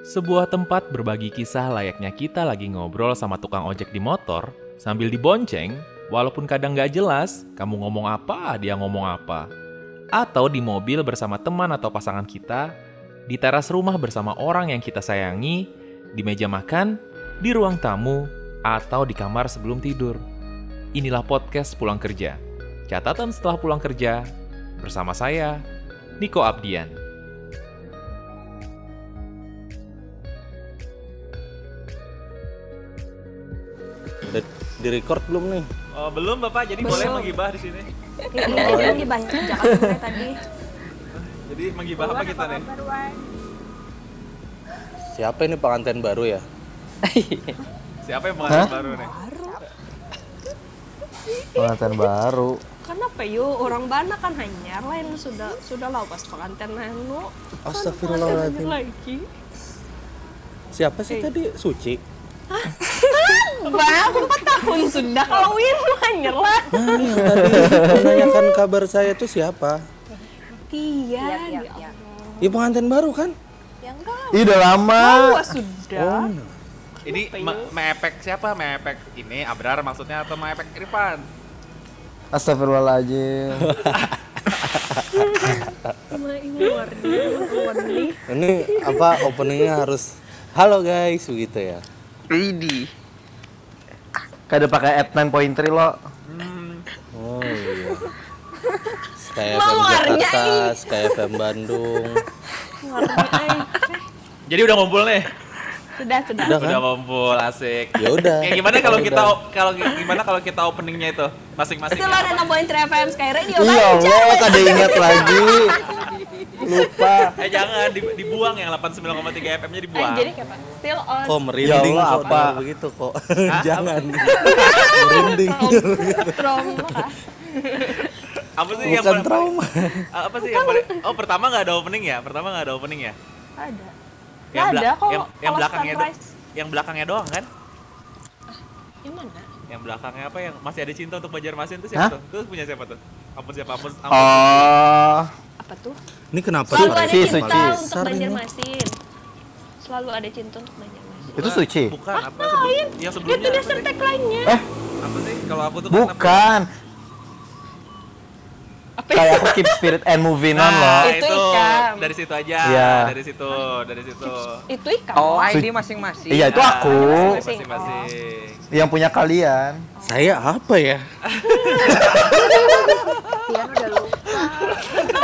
Sebuah tempat berbagi kisah layaknya kita lagi ngobrol sama tukang ojek di motor sambil dibonceng, walaupun kadang gak jelas kamu ngomong apa, dia ngomong apa. Atau di mobil bersama teman atau pasangan kita, di teras rumah bersama orang yang kita sayangi, di meja makan, di ruang tamu, atau di kamar sebelum tidur. Inilah podcast pulang kerja. Catatan setelah pulang kerja bersama saya, Niko Abdian. Di record belum nih? Oh, belum Bapak, jadi Belum. boleh menggibah di sini. Ini jadi lagi banyak jangan mulai tadi. Jadi menggibah apa kita nih? Siapa ini pengantin baru ya? Siapa yang pengantin baru nih? pengantin baru Kenapa yuk orang bana kan hanyar lain sudah sudah lah pas pengantin anu. Astagfirullahaladzim. lagi. Siapa sih tadi? Suci. Bang, aku 4 tahun sudah kawin hanyar lah. Nah, yang tadi menanyakan kabar saya tuh siapa? Iya, ya Allah. Ya pengantin baru kan? Ih, udah lama Wah, sudah. Oh, Ini me- meepek siapa? Meepek ini Abrar maksudnya atau meepek Irfan? Astagfirullahaladzim ini apa openingnya harus Halo guys, begitu ya. Widih Kada pakai at 9.3 lo Oh iya. Sky FM Jakarta, Sky FM Bandung. Jadi udah ngumpul nih. Sudah, sudah. Udah kan? Udah ngumpul, asik. Ya udah. Kayak gimana kalau Ya kita kalau gimana kalau kita openingnya itu masing-masing? Setelah ada nambahin 3 FM Sky Radio Iya. Allah, kada ingat lagi Lupa Eh jangan di- dibuang yang 89,3 FM-nya Eh, dibuang. jadi kapan? Still on. Kok merinding Ya Allah, apa? begitu kok. Jangan. merinding. Trauma apa sih yang Bukan paling- trauma. apa sih yang paling Oh, pertama nggak ada opening ya? Pertama nggak ada opening ya? Ada. Yang Nggak ada kok. yang, belakangnya do- sunrise. yang belakangnya doang kan? Yang mana? Yang belakangnya apa yang masih ada cinta untuk Banjarmasin itu Hah? siapa tuh? Itu punya siapa tuh? Ampun siapa? Ampun, ampun. Oh Apa tuh? Ini kenapa Selalu ada Suci, cinta suci. untuk? Banjarmasin. Selalu ada cinta untuk Banjarmasin. Itu suci? Bukan, apa sebelum, yang sebelumnya Itu dasar tagline-nya. Eh, Apa sih? Kalau aku tuh kan apa? bukan Apa Kayak aku keep spirit and moving on Nah, loh Itu itu, ikam. dari situ aja. Iya. Dari situ, dari situ. Itu ikan. Oh, ID masing-masing. Iya itu Nah, aku masing-masing. Yang punya kalian Saya apa ya?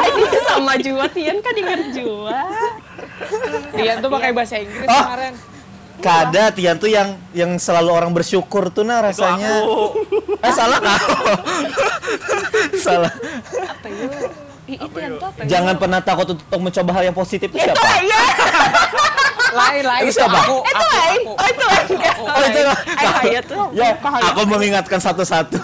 Ini sama Jua, Tian kan denger Jua. Dia tuh pakai bahasa Inggris Oh. kemarin. Kada Tian tuh yang yang selalu orang bersyukur tuh nah Itu rasanya aku. Eh salah kau Salah Apa yuk? Ih, itu yang tuh apa? Jangan pernah takut untuk mencoba hal yang positif itu siapa? Iya, Lain, lain. Itu siapa? Aku, itu lain. Oh, itu lain. Oh itu tuh. Ya, aku mengingatkan satu-satu.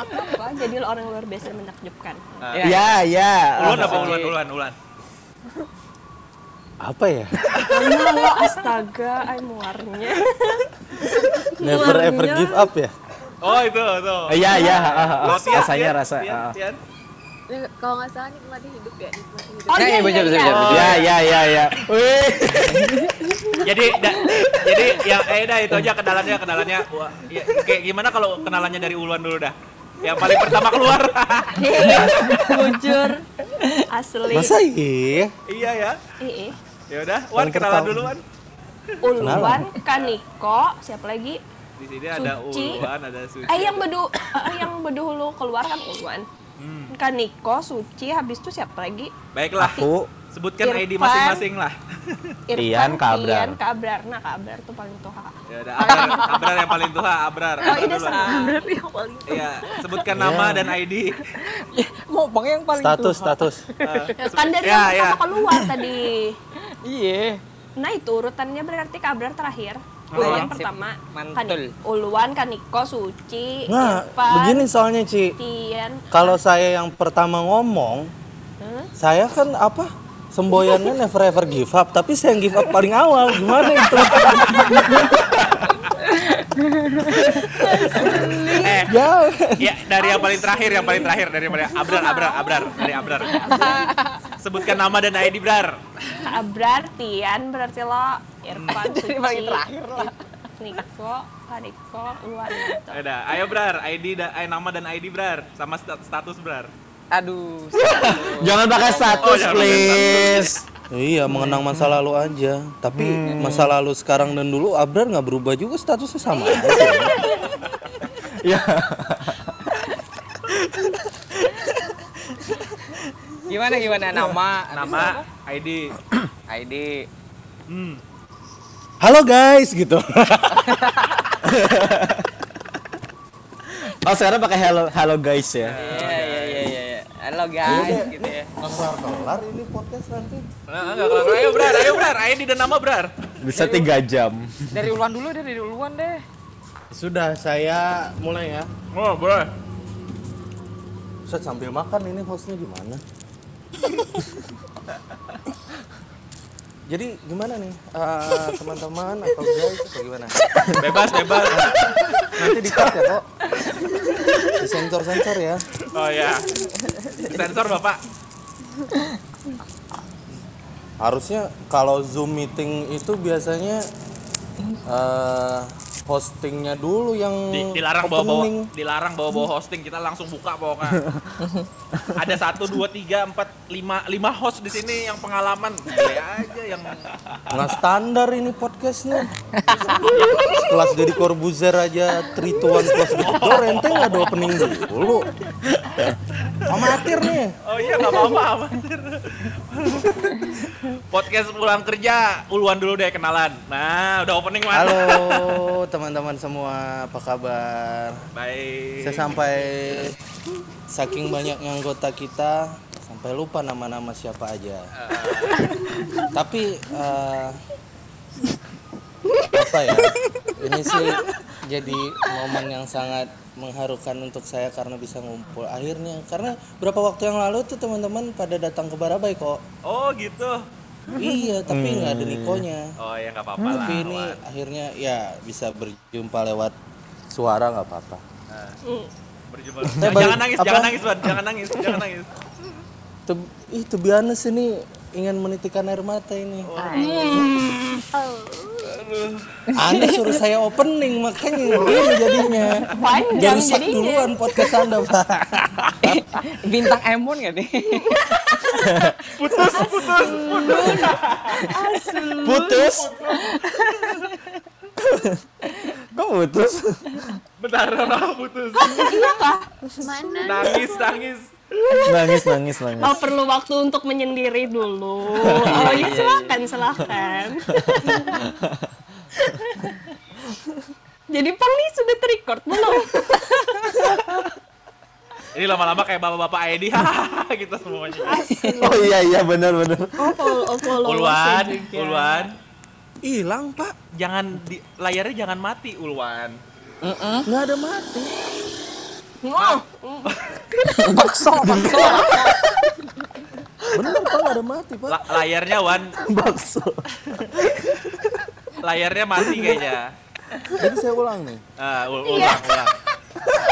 Aku apa? Jadi lo orang luar biasa menakjubkan. Nah, Ya. Ya, ya. Ulan apa Oke. ulan ulan ulan? Apa ya? Lo astaga, ay muarnya. Never ever give up ya? Oh itu tuh. Ya, ya. ah, ah, ah. Rasanya rasa. Tian, ah. Tian. Ya, kalau nggak salah nikmati hidup ya nikmati hidup Oh Nah, iya, iya, iya, iya. bener, bener. Ya, ya, ya, ya. Wih. Jadi da, jadi yang eh dah itu aja kenalannya kenalannya. Wah, ya, kayak gimana kalau kenalannya dari Uluan dulu dah? Yang paling pertama keluar. Jujur. Asli. Masa iya? iya ya. Ih. Ya udah, Wan kenalan dulu Wan. Ulwan, Kaniko, siapa lagi? Di sini ada Suci. Uluan, ada Suci. Eh yang bedu eh, yang bedahulu keluar kan Ulwan. Hmm. Kaniko, Suci, habis itu siapa lagi? Baiklah. Aku Sebutkan ID Irfan. masing-masing lah. Tian, Kabrar. Tian, Kabrar. Nah, Kabrar tuh paling tua. Ya udah, Abrar, Abrar yang paling tua, Abrar. Oh, Abrar ini dulu. sama. berarti yang paling Iya, sebutkan nama dan ID. Mau bang yang paling Status, tua. status. Ya, kan dari Ya, yang ya. pertama keluar tadi. Iya. Nah itu urutannya berarti Kabrar terakhir. Oh, sip. pertama. Mantul. Kani- Ulwan, Kaniko, Suci, Nah, Irfan, begini soalnya Ci. Tian. Kalau saya yang pertama ngomong, saya kan apa? Semboyannya never ever give up, tapi saya yang give up paling awal. Gimana itu? eh, ya. ya dari yang paling terakhir, yang paling terakhir dari yang paling Abrar, Abrar, Abrar, dari Abrar. Sebutkan nama dan ID, Brar. Ah, Berarti Yan, berarti lo Irfan, Suci, paling terakhir lah. Niko, Kaniko, Luan gitu. Udah, ayo Brar, ID dan eh, nama dan ID Brar sama sta- status Brar. Aduh. Jangan pakai status, Oh, jangan pakai please. Iya, mengenang masa lalu aja. Tapi masa lalu sekarang dan dulu Abrar nggak berubah juga statusnya sama aja. Ya. Gimana gimana nama? Nama, ID. ID. Hmm. Halo guys, gitu. Oh, sekarang pakai hello hello guys ya. Iya iya iya iya. iya. Halo guys gitu ya. Kelar ini podcast nanti. Nah, enggak kelar. Ayo Brar, ayo Brar, ID dan nama Brar. Bisa tiga jam. Dari Uluan dulu deh, dari Uluan deh. Sudah, saya mulai ya. Oh, boleh. Ustaz sambil makan ini hostnya gimana? Jadi gimana nih Eh, teman-teman atau guys atau gimana? Bebas, bebas. Nanti di cut ya kok. Di sensor sensor ya. Oh ya. Sensor Bapak. Harusnya kalau zoom meeting itu biasanya eh hostingnya dulu yang Di- dilarang bawa-bawa opening. dilarang bawa-bawa hosting kita langsung buka pokoknya ada satu dua tiga empat lima lima host di sini yang pengalaman Gile aja yang Nggak standar ini podcastnya. Kelas dari Corbuzier aja trituan kelas gitu. Rente nggak ada opening dulu. Amatir nih. oh iya nggak apa-apa amatir. podcast pulang kerja uluan dulu deh kenalan nah udah opening mana Halo teman-teman semua, apa kabar? baik Saya sampai saking banyaknya anggota kita sampai lupa nama-nama siapa aja. Tapi eh, apa ya? Ini sih jadi momen yang sangat mengharukan untuk saya karena bisa ngumpul akhirnya. Karena berapa waktu yang lalu tuh teman-teman pada datang ke Barabai kok. oh gitu Iya, tapi nggak ada Nikonya. oh ya nggak apa-apa lah Tapi ini Wan. akhirnya ya bisa berjumpa lewat suara nggak apa-apa. berjumpa Eh, jangan, jangan nangis apa? jangan nangis Wan. jangan nangis jangan nangis ih, honest ini ingin menitikan air mata ini. Anda suruh saya opening makanya gini jadinya. Panjang Dirusak jadinya. duluan podcast Anda, Pak. Bintang Emon gak nih? putus putus Putus. Kok putus? bentar orang putus Mana? nangis nangis Nangis nangis nangis. Oh perlu waktu untuk menyendiri dulu. Oh iya silakan silakan. Jadi Pang nih sudah terrecord belum? ini lama-lama kayak bapak-bapak ID gitu semuanya Oh iya iya benar benar. Oh follow, oh, follow Ulwan. Ulwan Hilang, Pak. jangan di layarnya jangan mati Ulwan Nggak ada mati. Oh, Bakso, bakso. Bener, Pak, nggak ada mati, Pak. La- layarnya Wan Bakso. Layarnya mati kayaknya Jadi saya ulang nih. Ah, ul- ulang ulang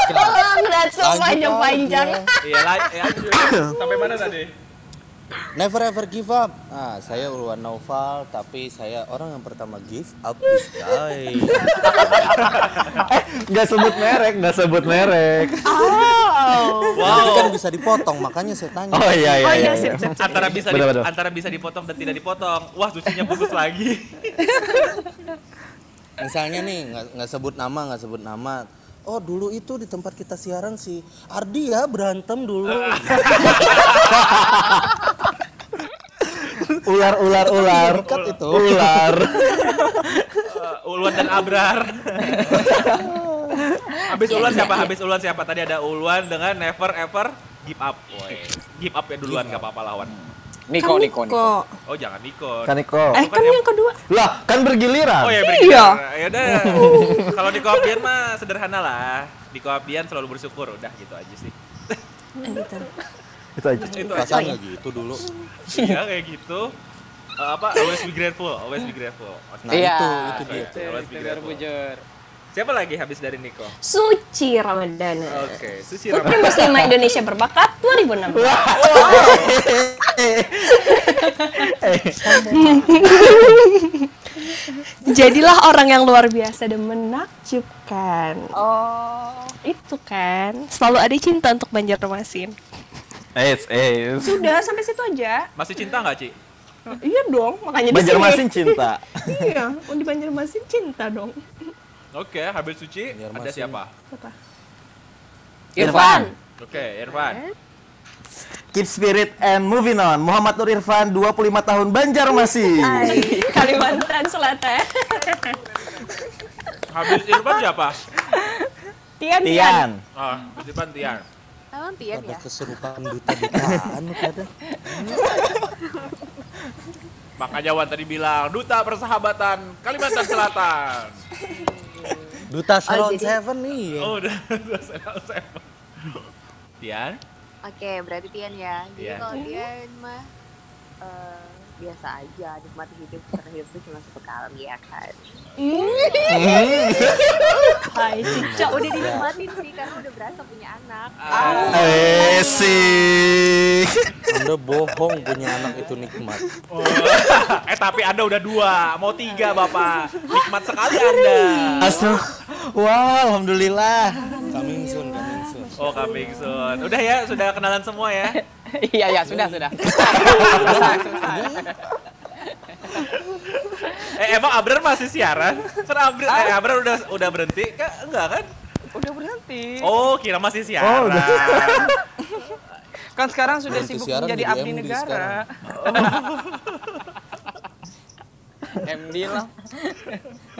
oh ngeliat so Lanjut panjang-panjang. aja. iya la- ya, sampai mana tadi Never ever give up. Ah, saya Ulwan Naufal, tapi saya orang yang pertama give up this guy. Nggak sebut merek, nggak sebut merek. Oh. Nanti kan bisa dipotong, makanya saya tanya. Oh iya iya Oh iya. iya sip. antara bisa di- bener. antara bisa dipotong dan tidak dipotong wah sucinya putus lagi Misalnya nih, nggak sebut nama, nggak sebut nama. Oh dulu itu di tempat kita siaran si Ardi ya berantem dulu. Ular ular ular. Cut itu. Ular. Uh, Ulwan dan Abrar habis Ulwan siapa habis Ulwan siapa tadi ada Ulwan dengan never ever give up Woy. give up ya duluan nggak apa-apa lawan Niko, Niko, Niko. Kok. oh jangan Niko Kaniko. Eh kan yang kedua. Lah, kan bergiliran. Oh ya Iya. bergiliran. Ya udah. Kalau di Koapdian mah sederhana lah. Di Koapdian selalu bersyukur, udah gitu aja sih. Gitu. Itu aja. Itu aja. Gitu dulu. Iya kayak gitu. Eh, apa always be grateful, always be grateful. Oke. Nah Iya. itu itu dia. Always be grateful. Siapa lagi habis dari Niko? Suci Ramadana. Oke, Susi Putri Ramadhani. Muslimah Indonesia berbakat 2016. Jadilah orang yang luar biasa dan menakjubkan. Oh. Itu kan. Selalu ada cinta untuk Banjarmasin. Eh, eh. Sudah sampai situ aja. Masih cinta nggak, Ci? Iya dong, makanya di Banjarmasin cinta. Iya, di Banjarmasin cinta dong. Oke, habis suci Biar ada masih- siapa? Siapa? Irfan. Oke, Irfan. Keep spirit and moving on. Muhammad Nur Irfan, 25 tahun Banjarmasin. Kalimantan Selatan. Habis Irfan siapa? Tian, Tian. Habis Irfan Tian. Emang Tian Ada ya? keserupaan duta-dutaan lu pada. Makanya Wan tadi bilang duta persahabatan Kalimantan Selatan. Duta Salon jadi- Seven nih. ya. Oh, udah. udah saya- saya- Tian? Oke, berarti Tian ya. Jadi Tian. kalau Tian mah eh, biasa aja, nikmati hidup karena hidup itu cuma sekali ya kan. Hai, Cica. Udah dinikmatin sih karena udah berasa punya anak. Eh, sih. Anda bohong punya anak itu nikmat. eh tapi Anda udah dua, mau tiga Bapak. Nikmat sekali Anda. Astaga. Wah, alhamdulillah. Coming soon, coming soon. Oh, coming soon. Udah ya, sudah kenalan semua ya. Iya, iya, sudah, sudah. Eh emang Abrar masih siaran? Kan Abrar, eh, Abrar udah udah berhenti? Kan enggak kan? Udah berhenti. Oh, kira masih siaran. Kan sekarang sudah Berhenti sibuk menjadi jadi abdi negara. MD lah.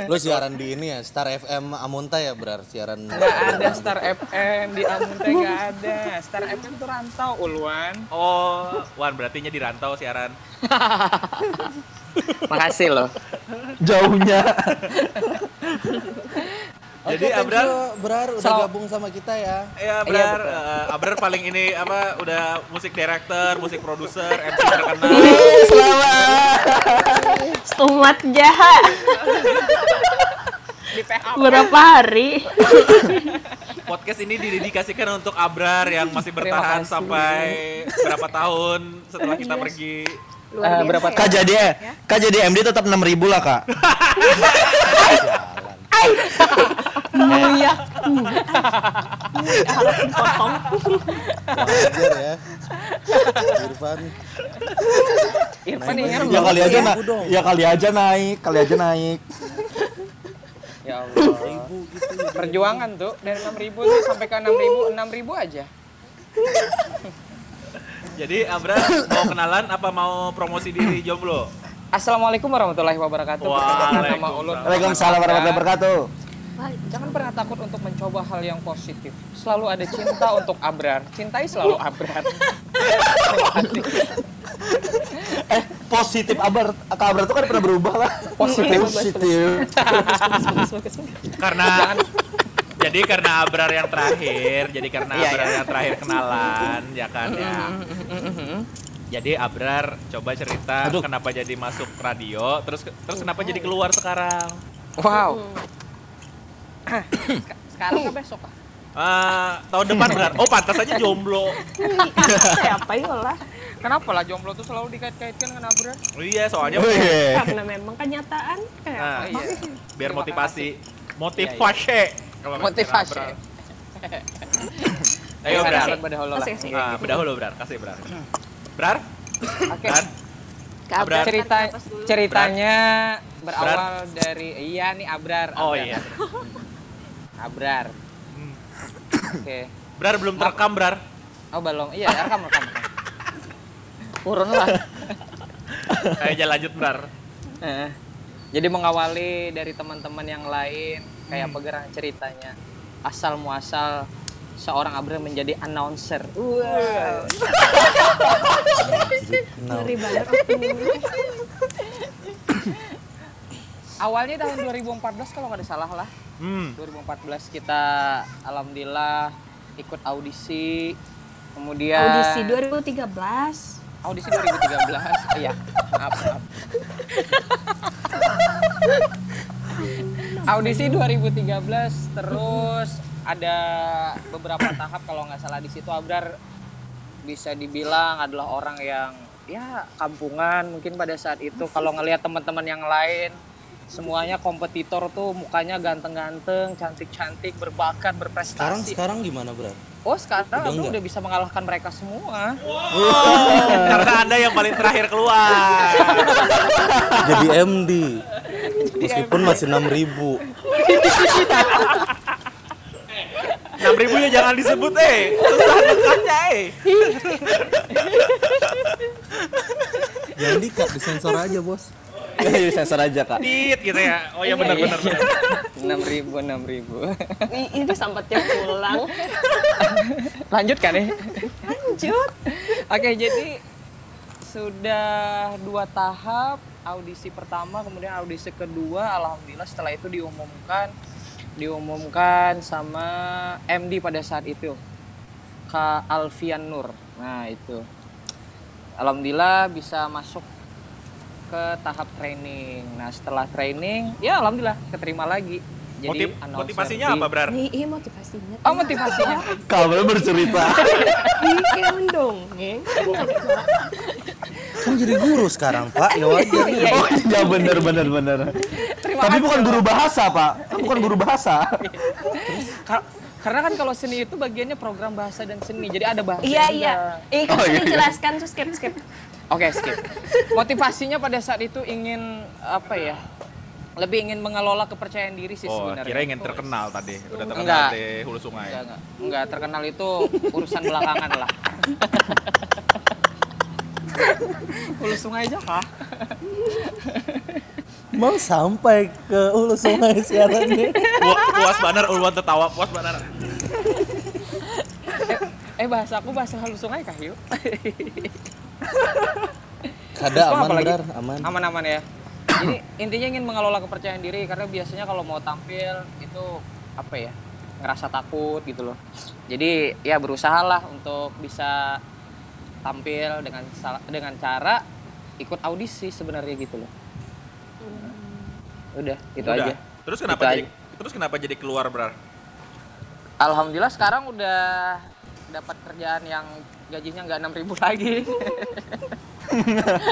Lo siaran di ini ya, Star FM Amunta ya, Brar? Siaran. Nggak ada Star FM di Amunte nggak ada. Star FM tuh rantau uluan. Oh, Wan berarti nya di rantau siaran. Makasih loh. Jauhnya. Jadi, Oke, thank Abrar- you, Brar udah Selamat- gabung sama kita ya. Ya, Abrar, eh, Abrar paling ini apa udah musik director, musik produser, MC terkenal. Stumat jahat. Di PH. Berapa hari? Podcast ini didedikasikan untuk Abrar yang masih bertahan sampai berapa tahun setelah kita pergi. Luar biasa berapa ya. Kak jadi Kak jadi MD tetap 6000 lah, Kak. Muyak. Wajar ya. Irfan. Irfan Naik. Ya belum? kali aja na Bu dong. ya kali aja naik, kali aja naik. Ya Allah. Perjuangan tuh dari 6000 tuh sampai ke 6000, 6000 aja. Jadi Abrar mau kenalan apa mau promosi diri jomblo? Assalamualaikum warahmatullahi wabarakatuh. Waalaikumsalam warahmatullahi wabarakatuh. Jangan pernah takut untuk mencoba hal yang positif. Selalu ada cinta untuk Abrar. Cintai selalu Abrar. Terima kasih. Eh, positif Abar. Kak Abar tuh kan pernah berubah lah. Positif. Positif. Karena jadi karena Abrar yang terakhir, jadi karena Iya, Abrar iya. yang terakhir kenalan, ya kan ya. Jadi Abrar coba cerita Aduh. kenapa jadi masuk radio, terus terus kenapa jadi keluar sekarang? Wow. Sekarang ke besok? Ah, tahun depan benar. Oh, pantas aja jomblo. Siapa yolah? Kenapa lah jomblo tuh selalu dikait-kaitkan dengan Abrar? Oh iya, soalnya Oh, iya. Karena memang kenyataan. Nah, Kenapa? iya. biar Terima motivasi. Motivasi. Kalau kata Motivasi. Ayo, Brar. silakan, berdahulu lah. Kasih. Ah, Brar. Kasih, Brar. Brar? Oke. Kak Abrar. Cerita ceritanya berawal dari iya nih Abrar. Oh Abrar. iya. Abrar. Hmm. Oke. Brar belum terekam, Brar. Oh balong. Iya, rekam rekam. rekam. Urun lah. Ayo lanjut, Brar. Eh, Jadi mengawali dari teman-teman yang lain kayak Hmm. apa gerang ceritanya. Asal muasal seorang Abrar menjadi announcer. Ngeri banget aku. Awalnya tahun 2014 kalau nggak ada salah lah. Hmm. 2014 kita alhamdulillah ikut audisi. Kemudian Audisi 2013. audisi 2013. Iya, maaf, maaf. audisi 2013 terus ada beberapa tahap kalau nggak salah di situ Abrar bisa dibilang adalah orang yang ya kampungan mungkin pada saat itu kalau ngelihat teman-teman yang lain semuanya kompetitor tuh mukanya ganteng-ganteng, cantik-cantik, berbakat, Sekarang berprestasi. sekarang gimana bro? Oh sekarang Udah aku enggak? udah bisa mengalahkan mereka semua. Karena Anda yang paling terakhir keluar. Jadi MD. Meskipun masih 6000 ribu. 6 ribunya jangan disebut eh. Susah nekatnya eh. Jangan dikat, disensor aja bos. Jadi sensor aja kak. Dit gitu ya. Oh iya benar benar benar. Enam ribu, enam ribu. Ini sampatnya pulang. Lanjut kan ya? Lanjut. Oke, jadi sudah dua tahap audisi pertama, kemudian audisi kedua. Alhamdulillah setelah itu diumumkan, diumumkan sama MD pada saat itu, Kak Alfian Nur. Nah itu, alhamdulillah bisa masuk ke tahap training. Nah setelah training, ya alhamdulillah keterima lagi. Jadi Motiv- motivasinya di- apa, Brar? Nih, ini motivasinya. Oh motivasinya. Kamu bercerita. Kayak mendongeng. Kan jadi guru sekarang pak, ya wajar. Oh iya bener bener bener. Terima Tapi bukan guru bahasa pak. Kan bukan guru bahasa. Kar- Karena kan kalau seni itu bagiannya program bahasa dan seni, jadi ada bahasa Iya, iya. Eh, Oh, kan iya, iya. jelaskan terus skip skip. Oke, skip. Motivasinya pada saat itu ingin apa ya? Lebih ingin mengelola kepercayaan diri sih Oh, sebenarnya. kira ingin terkenal tadi. Udah terkenal Enggak. di hulu sungai. Enggak, enggak. Enggak, terkenal itu urusan belakangan lah. Hulu sungai aja kah? Mau sampai ke hulu sungai sekarang nih. Pu- Puas banar uluan tertawa, puas banar. Eh bahasa aku bahasa hulu sungai kah yuk? Kada aman apalagi? benar, aman. Aman-aman ya. Jadi intinya ingin mengelola kepercayaan diri karena biasanya kalau mau tampil itu apa ya? ngerasa takut gitu loh. Jadi ya berusahalah untuk bisa tampil dengan sal- dengan cara ikut audisi sebenarnya gitu loh. Udah, itu Udah. aja. Terus kenapa Itu jadi terus kenapa jadi keluar, Brar? Alhamdulillah sekarang udah dapat kerjaan yang gajinya nggak 6000 lagi.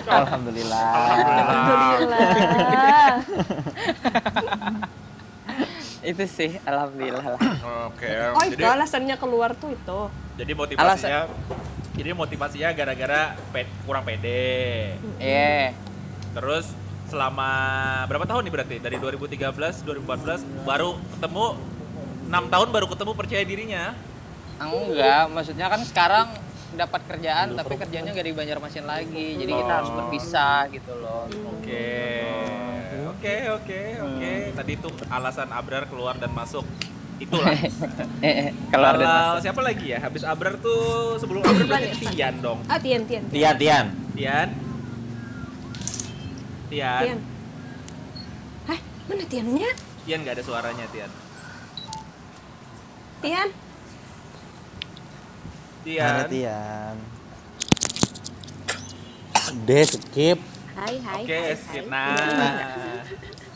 Alhamdulillah. Alhamdulillah. itu sih alhamdulillah lah. Oke. Oh, itu jadi alasannya keluar tuh itu. jadi motivasinya jadi motivasinya gara-gara pe- kurang pede. Iya. Terus selama berapa tahun nih berarti? Dari 2013, 2014 baru ketemu 6 tahun baru ketemu percaya dirinya. Enggak, maksudnya kan sekarang dapat kerjaan tapi kerjanya nggak di Banjarmasin lagi. Jadi kita harus berpisah gitu loh. Oke. Oke, oke, oke. Tadi itu alasan Abrar keluar dan masuk. Itulah. Eh, eh, kalau ada siapa lagi ya? Habis Abrar tuh sebelum Abrar berarti Tian dong. Ah, Tian, Tian. Tian Tian. Tian. Tian. Tian. Hah, mana Tiannya? Tian nggak ada suaranya Tian. Tian. Mana Tian. Tian? Deh, skip. Hai, hai. Oke, hai, skip. hai. Nah.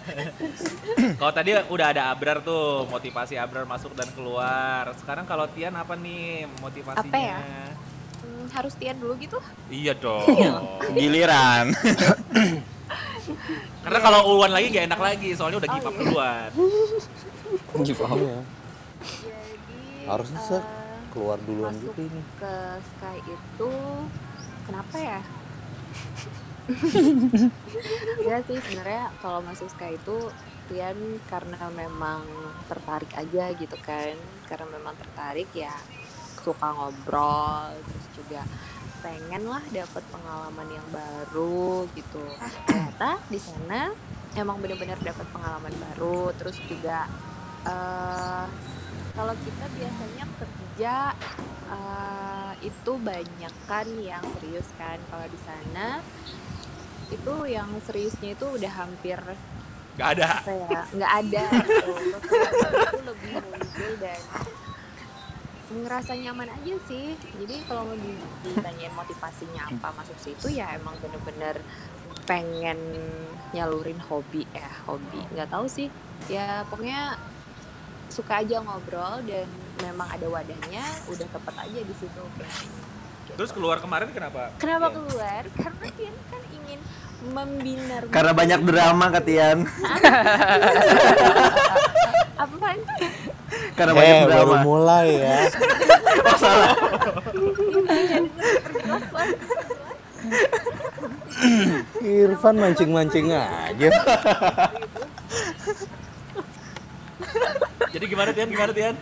kalau tadi udah ada Abrar tuh, motivasi Abrar masuk dan keluar. Sekarang kalau Tian apa nih motivasinya? Apa ya? Hmm, harus Tian dulu gitu? Iya dong. Giliran. Karena kalau Ulwan lagi gak enak lagi, soalnya udah give up duluan. Iya. Jadi Harusnya eh, sih keluar duluan masuk gitu ini. ke Sky itu kenapa ya? ya sih sebenarnya kalau masuk Sky itu Tian karena memang tertarik aja gitu kan karena memang tertarik ya suka ngobrol terus juga pengen lah dapat pengalaman yang baru gitu ternyata di sana emang benar-benar dapat pengalaman baru terus juga eh kalau kita biasanya kerja eh, itu banyak kan yang serius kan kalau di sana itu yang seriusnya itu udah hampir Gak ada. ya nggak ada gitu. Itu lebih muncul dan ngerasa nyaman aja sih jadi kalau mau di- ditanyain motivasinya apa masuk situ ya emang bener-bener pengen nyalurin hobi ya hobi nggak tahu sih ya pokoknya suka aja ngobrol dan memang ada wadahnya udah tepat aja di situ kayak Terus keluar kemarin kenapa? Kenapa Tian? keluar? Karena Tian kan ingin membinar Karena banyak drama Katian. apaan? Karena banyak Eh, baru drama. mulai ya. Oh, salah. Irfan mancing-mancing aja. Jadi gimana Tian? Gimana Tian?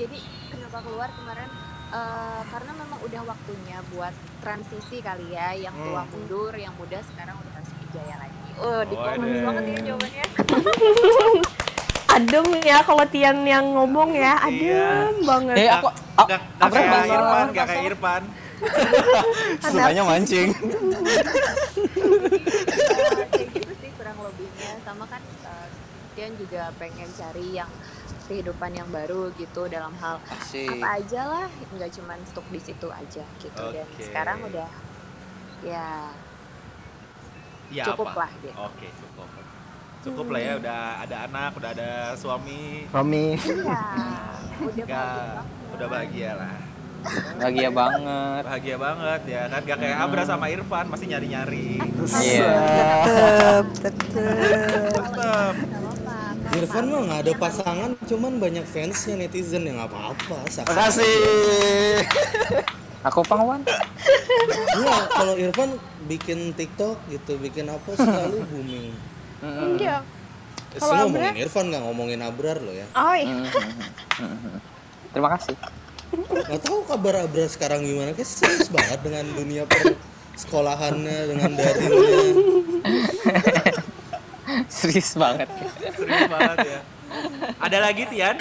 Jadi kenapa keluar kemarin? Eh, karena memang udah waktunya buat transisi kali ya, yang tua mundur, yang muda sekarang udah harus jaya lagi. Oh, diplomatis Waduh. banget ya jawabannya. Adem ya kalau Tian yang ngomong ya, adem Iya. banget. Eh aku Gak, gak Abra kayak Irfan, gak kayak Irfan. Sukanya mancing. Eh, kayak gitu sih kurang lebihnya. Sama kan eh, Tian juga pengen cari yang kehidupan yang baru gitu dalam hal Asik. apa aja lah, nggak cuma stuck di situ aja gitu. Dan Oke. sekarang udah ya Ya cukup apa? lah gitu. Oke, cukup. Cukup lah ya, udah ada anak, udah ada suami. Romi. Iya, udah Gak, bahagia udah bahagia lah. Bahagia banget. Bahagia banget ya kan, gak kayak Abra sama Irfan, masih nyari-nyari. Iya. Tetep. Apa-apa. Irfan mah nggak ada pasangan, cuman banyak fansnya netizen yang apa-apa. saksa. Makasih. Aku pangwan. Iya, kalau Irfan bikin TikTok gitu, bikin apa selalu booming. Iya. Eh, Kalau ngomongin Irfan nggak ngomongin Abrar loh ya. Oh, iya. Terima kasih. Nggak tahu kabar Abrar sekarang gimana? Kayak serius banget dengan dunia per sekolahannya, dengan daringnya. Serius banget. Serius banget ya. Ada lagi Tian?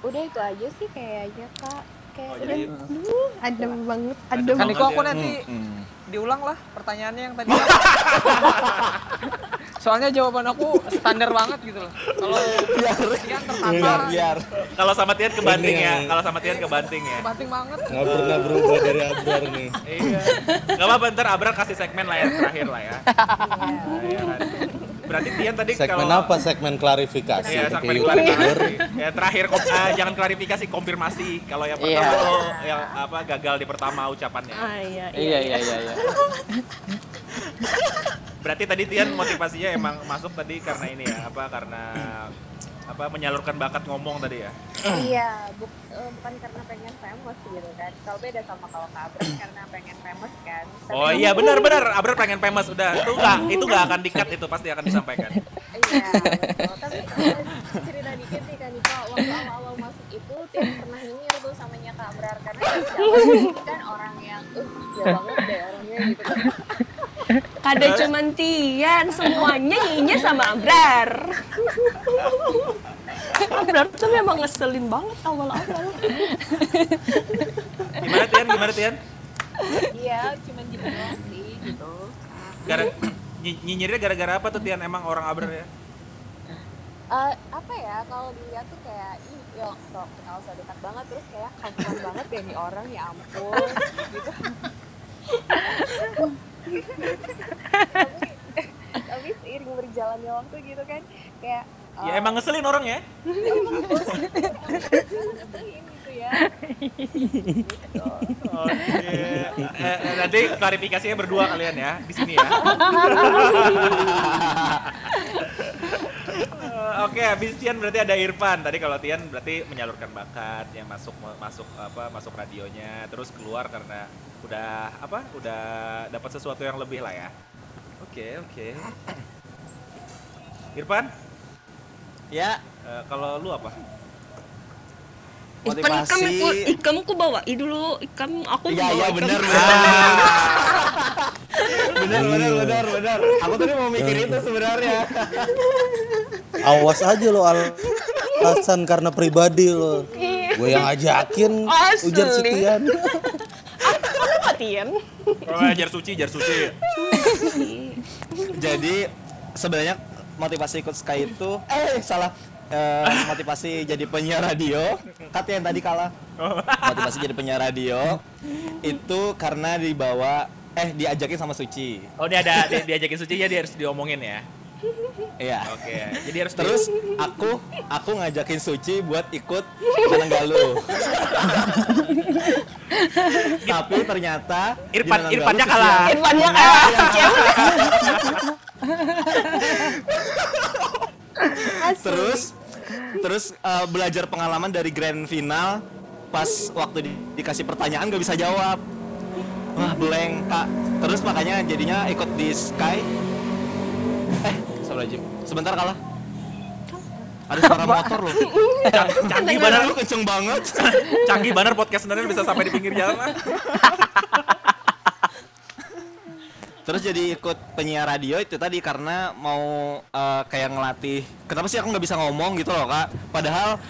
Udah itu aja sih kayaknya kak. Kayak Oh, udah Aduh, adem banget, adem. Kan aku ya. nanti diulang lah pertanyaannya yang tadi. Soalnya jawaban aku standar banget gitu loh. Kalau sekian tertata, Biar biar. kalau sama Tian kebanting ya. Kalau sama Tian kebanting ya. banting banget. Nggak pernah berubah dari Abrar nih. Iya. Gak apa-apa ntar Abra kasih segmen lah ya terakhir lah ya. Iya. Berarti Tian tadi Segmen kalau apa? Segmen klarifikasi. Iya, Kayak segmen YouTuber. klarifikasi. Ya terakhir kom- eh, jangan klarifikasi, konfirmasi. Kalau yang pertama Iya. tuh yang apa gagal di pertama ucapannya. Ah, iya, Iya iya iya iya. Berarti tadi Tian motivasinya emang masuk tadi karena ini ya, apa karena apa menyalurkan bakat ngomong tadi ya. Iya, buk- eh, bukan karena pengen famous gitu kan. Kalau beda sama kalau Kak Abram karena pengen famous kan. Tapi Oh iya benar benar, Abra pengen famous udah. Itu enggak, itu enggak akan dikat itu pasti akan disampaikan. Iya, betul. Tapi cerita dikit nih Kak Niko, waktu awal-awal masuk itu Tian pernah nyinyir tuh samanya Kak Abrar karena kan siapa kan orang yang uh ya banget deh orangnya gitu kan. Kada cuman Tian, semuanya nyinyir sama Abrar. Abrar tuh memang ngeselin banget awal-awal. Gimana Tian? Gimana Tian? Iya, cuman gitu doang sih gitu. Gara ny- nyinyirnya gara-gara apa tuh Tian emang orang Abra ya? Eh, apa ya kalau dilihat tuh kayak ih ya sok kenal so dekat banget terus kayak kampungan banget ya nih orang ya ampun gitu tapi tapi seiring berjalannya waktu gitu kan kayak Ya emang ngeselin orang ya. ngeselin gitu. Oke. Eh, nanti klarifikasinya berdua kalian ya di sini ya. Oke, habis Tian berarti ada Irfan. Tadi kalau Tian berarti menyalurkan bakat, yang masuk masuk apa masuk radionya, terus keluar karena udah apa? Udah dapat sesuatu yang lebih lah ya. Oke, oke. Irfan, Ya, eh, kalau lu apa? Ikan Motivasi. aku, ikam ku bawa dulu, ikam aku Iya, bawa iya Ah. benar. Benar benar benar benar. Aku tadi mau mikir itu sebenarnya. Awas aja lo al alasan karena pribadi lo. Gue yang ajakin Asli. ujar Setian. Kenapa Tian? Oh, jar suci, jar suci. Jadi sebenarnya motivasi ikut Sky itu eh salah Eh, motivasi jadi penyiar radio kata yang tadi kalah motivasi jadi penyiar radio itu karena dibawa eh diajakin sama Suci Oh, ini ada di- diajakin suci ya dia harus diomongin ya. Iya. Oke, jadi harus Terus aku aku ngajakin Suci buat ikut Manenggalu. Tapi ternyata Irfan Irfannya kalah. yang- Irfannya kalah. Terus terus eh, belajar pengalaman dari grand final pas waktu di- dikasih pertanyaan gak bisa jawab. Wah, blank, Kak. Terus makanya jadinya ikut di Sky. Eh, Astagfirullahaladzim. Sebentar kalah. Ada suara motor loh. canggih banget. Lu kenceng banget. Canggih banget podcast sebenarnya bisa sampai di pinggir jalan lah. Terus jadi ikut penyiar radio itu tadi karena mau eh, kayak ngelatih. Kenapa sih aku nggak bisa ngomong gitu loh kak? Padahal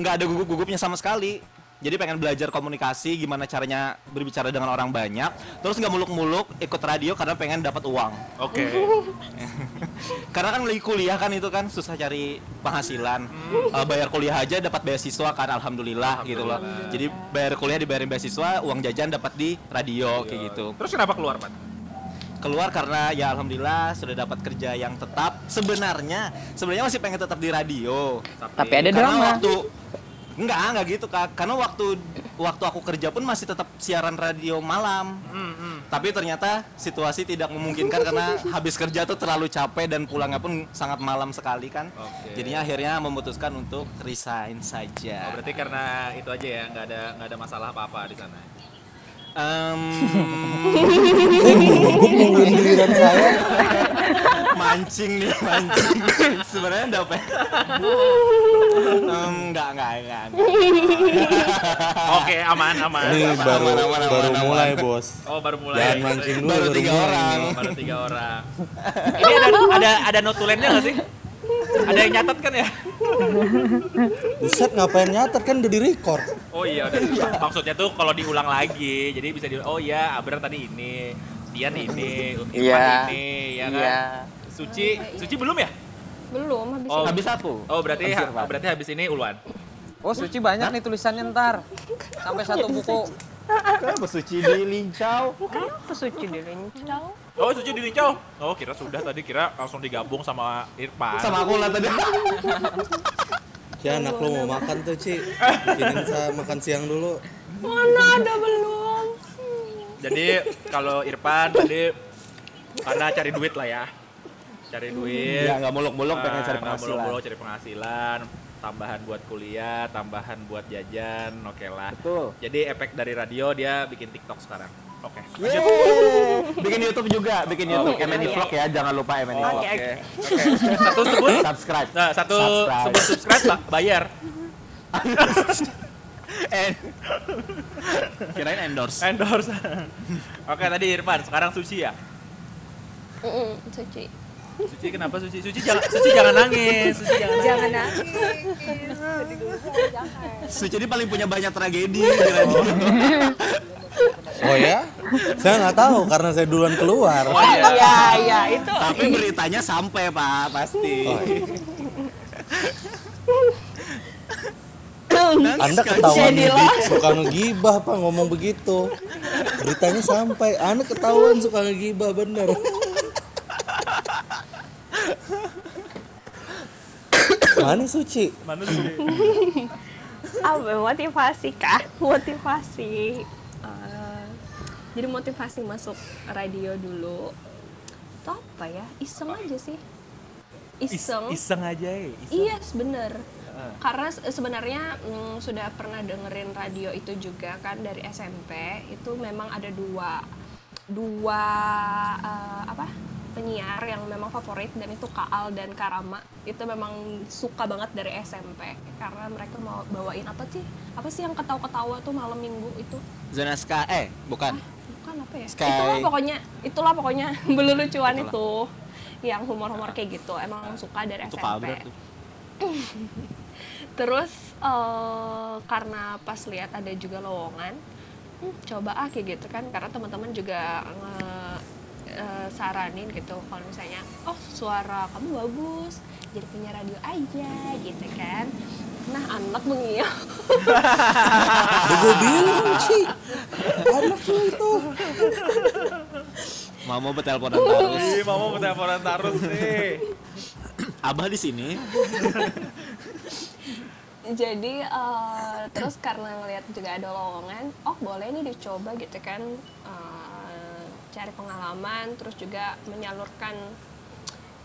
nggak ada gugup-gugupnya sama sekali. Jadi pengen belajar komunikasi, gimana caranya berbicara dengan orang banyak. Terus nggak muluk-muluk ikut radio karena pengen dapat uang. Oke. Karena kan lagi kuliah kan itu kan susah cari penghasilan. Eh, bayar kuliah aja dapat beasiswa kan alhamdulillah, gitu loh. Jadi bayar kuliah dibayarin beasiswa, uang jajan dapat di radio kayak gitu. Terus kenapa keluar, Pat? Keluar karena ya alhamdulillah sudah dapat kerja yang tetap. Sebenarnya sebenarnya masih pengen tetap di radio. Tapi ada karena drama. waktu enggak enggak gitu kak. Karena waktu waktu aku kerja pun masih tetap siaran radio malam. Tapi ternyata situasi tidak memungkinkan karena habis kerja tuh terlalu capek dan pulangnya pun sangat malam sekali kan. Oke. jadinya akhirnya memutuskan untuk resign Oh, saja berarti karena itu aja ya, nggak ada nggak ada masalah apa-apa di sana. Gugup nungguin giliran saya. mancing nih mancing sebenarnya enggak apa Em, enggak enggak enggak, enggak. Oke, aman, aman. Ini aman. baru aman, aman, baru aman. mulai bos. Oh, baru mulai. Jangan mancing dulu. Baru tiga orang. Baru tiga orang. Ini ada ada ada notulennya nggak sih? Ada yang nyatet kan ya? Buset ngapain nyatet kan udah di record. Oh iya, udah. maksudnya tuh kalau diulang lagi, jadi bisa di oh iya, Abrar tadi ini, Dian ini, Irfan Iya. ini, ya kan? Iya. Suci, Suci belum ya? Belum habis Oh, habis satu Oh berarti Habis Irfan. berarti habis ini Ulwan. Oh, Suci banyak nih tulisannya ntar. Sampai satu buku. Kenapa suci di lincau Kenapa suci di lincau? Oh Suci di Lincau. Oh kira sudah tadi kira langsung digabung sama Irfan. sama aku lah tadi Ci anak lu mau makan tuh Ci. Bikinin saya makan siang dulu. Mana ada belum? Jadi kalau Irfan tadi karena cari duit lah ya. Cari duit. ya nggak muluk-muluk pengen cari nggak penghasilan muluk-muluk cari penghasilan, tambahan buat kuliah, tambahan buat jajan, oke lah. Betul. Jadi efek dari radio dia bikin TikTok sekarang. Oke. Yeay. bikin YouTube juga bikin Oh, YouTube bikin MNI. Vlog ya jangan lupa MNI Oh, Vlog Oke. Oke. Satu sebut. subscribe Nah, satu Subscribe. sebut subscribe ba- bayar. And kirain endorse Endorse. Oke, tadi Irfan, sekarang Suci ya. Mm-mm, suci. Suci kenapa Suci? Suci jangan Suci jangan nangis. Suci jangan nangis. Jangan nangis. Jangan. Suci ini paling punya banyak tragedi di radio. Oh ya? Saya nggak tahu karena saya duluan keluar. Oh iya. Iya, iya, itu. Tapi beritanya sampai pak pasti. Oh, iya. Anda ketahuan ngedik, suka ngegibah pak ngomong begitu. Beritanya sampai, Anda ketahuan suka ngegibah bener. Mana Suci? Mana Suci? Apa motivasi kah? Motivasi. Jadi motivasi masuk radio dulu. Itu apa ya? Iseng aja sih. Iseng. Iseng aja ya. Iseng. Iya, bener. Karena se- sebenarnya mm, sudah pernah dengerin radio itu juga kan dari SMP. Itu memang ada dua dua eh, apa penyiar yang memang favorit dan itu Kaal dan Karama itu memang suka banget dari SMP karena mereka mau bawain apa sih apa sih yang ketawa-ketawa tuh malam minggu itu Zona Ska eh bukan. bukan apa ya Sky. itulah pokoknya itulah pokoknya belucuan Itulah. itu yang humor-humor kayak gitu emang suka dari Itu SMP tuh. terus eh, karena pas lihat ada juga lowongan hmm, coba ah kayak gitu kan karena teman-teman juga nge- eh, saranin gitu kalau misalnya oh suara kamu bagus jadi punya radio aja gitu kan nah anak mengiyak gue bilang Ci. Anak lu itu. Mama berteleponan terus. Ih, mama mau teleponan terus nih. Abah di sini. jadi eh, terus karena ngelihat juga ada lowongan oh boleh nih dicoba gitu kan eh, cari pengalaman terus juga menyalurkan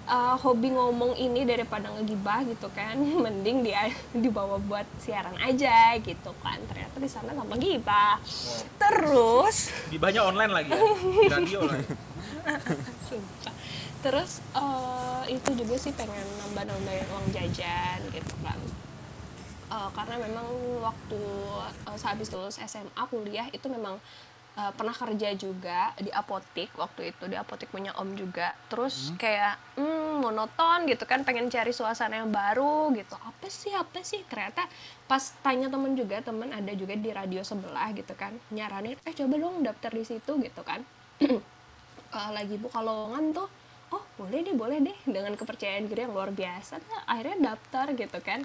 eh, hobi ngomong ini daripada ngegibah gitu kan mending dia dibawa buat siaran aja gitu kan ternyata di sana gampang gibah terus Gibahnya online lagi ya. Di radio lagi. Terus eh, itu juga sih pengen nambah-nambahin uang jajan gitu kan. Eh, karena memang waktu eh, sehabis lulus SMA kuliah itu memang eh, pernah kerja juga di apotik waktu itu di apotik punya om juga. Terus kayak hmm, monoton gitu kan pengen cari suasana yang baru gitu. Apa sih apa sih? Ternyata pas tanya temen juga temen ada juga di radio sebelah gitu kan nyaranin eh coba dong daftar di situ gitu kan. Uh, lagi buka lowongan tuh oh boleh deh boleh deh dengan kepercayaan diri yang luar biasa nah, akhirnya daftar gitu kan.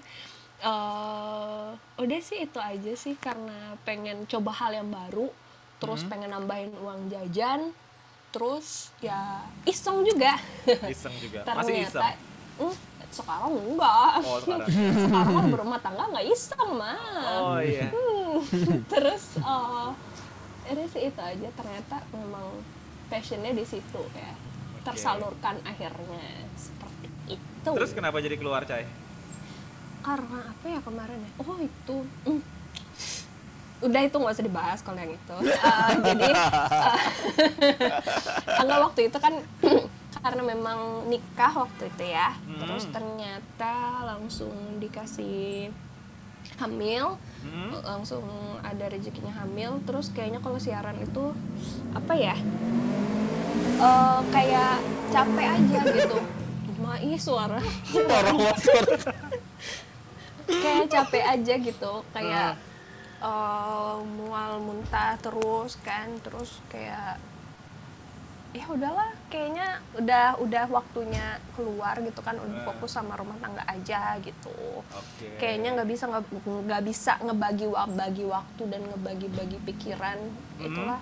Eh, udah sih itu aja sih karena pengen coba hal yang baru terus pengen nambahin uang jajan terus ya iseng juga Iseng juga. Masih iseng. ternyata hmm, sekarang enggak Oh, sekarang. sekarang mah berumah tangga nggak iseng mah Oh iya. terus eh ini sih itu aja ternyata memang passionnya di situ ya tersalurkan akhirnya seperti itu Terus kenapa jadi keluar, Cai? karena apa ya kemarin ya oh itu hmm. Udah itu nggak usah dibahas kalau yang itu. Eh, jadi enggak waktu itu kan karena memang nikah waktu itu ya terus ternyata langsung dikasih hamil Hmm? langsung ada rezekinya hamil terus kayaknya kalau siaran itu apa ya Eh, kayak capek aja gitu. Mai suara. Parah banget. kayak capek aja gitu kayak eh, mual muntah terus kan terus kayak ya udahlah kayaknya udah udah waktunya keluar gitu kan udah fokus sama rumah tangga aja gitu. Oke. kayaknya nggak bisa nggak bisa ngebagi bagi waktu dan ngebagi-bagi pikiran itulah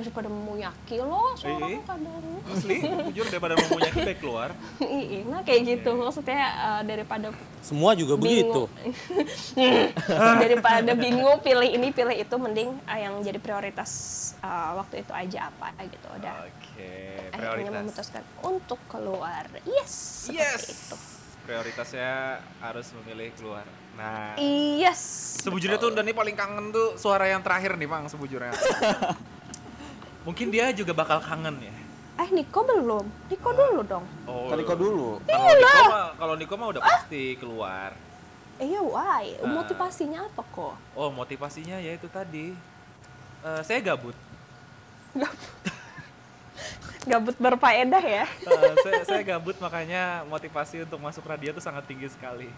daripada memuyaki loh suara kadang Asli, jujur daripada punya baik keluar. Iya, nah kayak gitu maksudnya eh, daripada Semua juga begitu. bingung daripada bingung pilih ini pilih itu mending ah, yang jadi prioritas ah, waktu itu aja apa gitu udah Oke, akhirnya prioritas. memutuskan untuk keluar yes Yes. itu Prioritasnya harus memilih keluar. Nah, yes sebujurnya tuh Dani paling kangen tuh suara yang terakhir nih, Bang, sebujurnya. Mungkin dia juga bakal kangen ya. eh Niko belum Niko dulu dong Oh, Tadi kau dulu. Kalau Niko mah, kalau Niko mah udah pasti keluar. iya why Ah. motivasinya apa kok Oh, motivasinya ya itu tadi. Eh, saya gabut. gabut berfaedah ya Eh, saya, saya gabut makanya motivasi untuk masuk radio itu sangat tinggi sekali.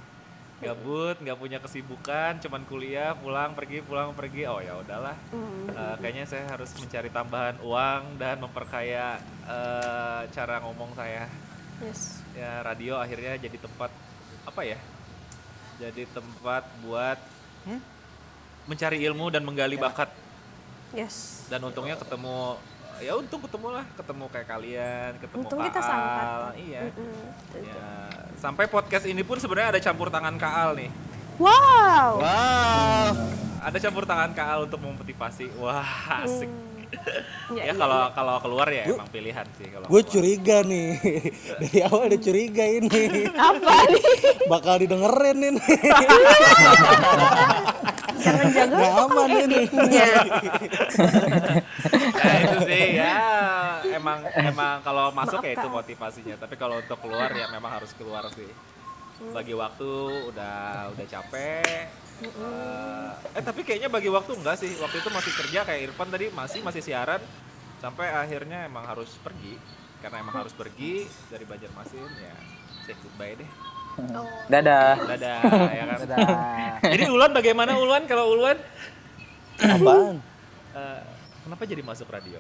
Gabut, nggak punya kesibukan, cuman kuliah, pulang pergi, pulang pergi. Oh ya udahlah. Eh, kayaknya saya harus mencari tambahan uang dan memperkaya eh, cara ngomong saya. yes Ya radio akhirnya jadi tempat apa ya? Jadi tempat buat hmm, mencari ilmu dan menggali bakat. yes Dan untungnya ketemu ya untung ketemu lah, ketemu kayak kalian, ketemu untung kita Kaal. sangkat Iya. Mm-mm. Ya, sampai podcast ini pun sebenarnya ada campur tangan Kaal nih. wow Wow. Ada campur tangan Kaal untuk memotivasi. Wah, asik. Ya, ya iya, kalau iya. kalau keluar ya emang pilihan sih kalau. Gue curiga nih. Dari awal udah curiga ini. apa nih Bakal didengerin ini. jangan jaga Nggak aman ini. editnya Ya itu sih ya emang emang kalau masuk ya itu motivasinya. Tapi kalau untuk keluar ya memang harus keluar sih. Bagi waktu udah udah capek. Eh, eh tapi kayaknya bagi waktu enggak sih. Waktu itu masih kerja kayak Irfan tadi masih masih siaran sampai akhirnya emang harus pergi karena emang harus pergi dari Banjarmasin ya say goodbye deh. Dadah. Dadah ya kan. Dadah. Jadi Ulwan bagaimana Ulwan kalau Ulwan Apaan? eh, kenapa jadi masuk radio?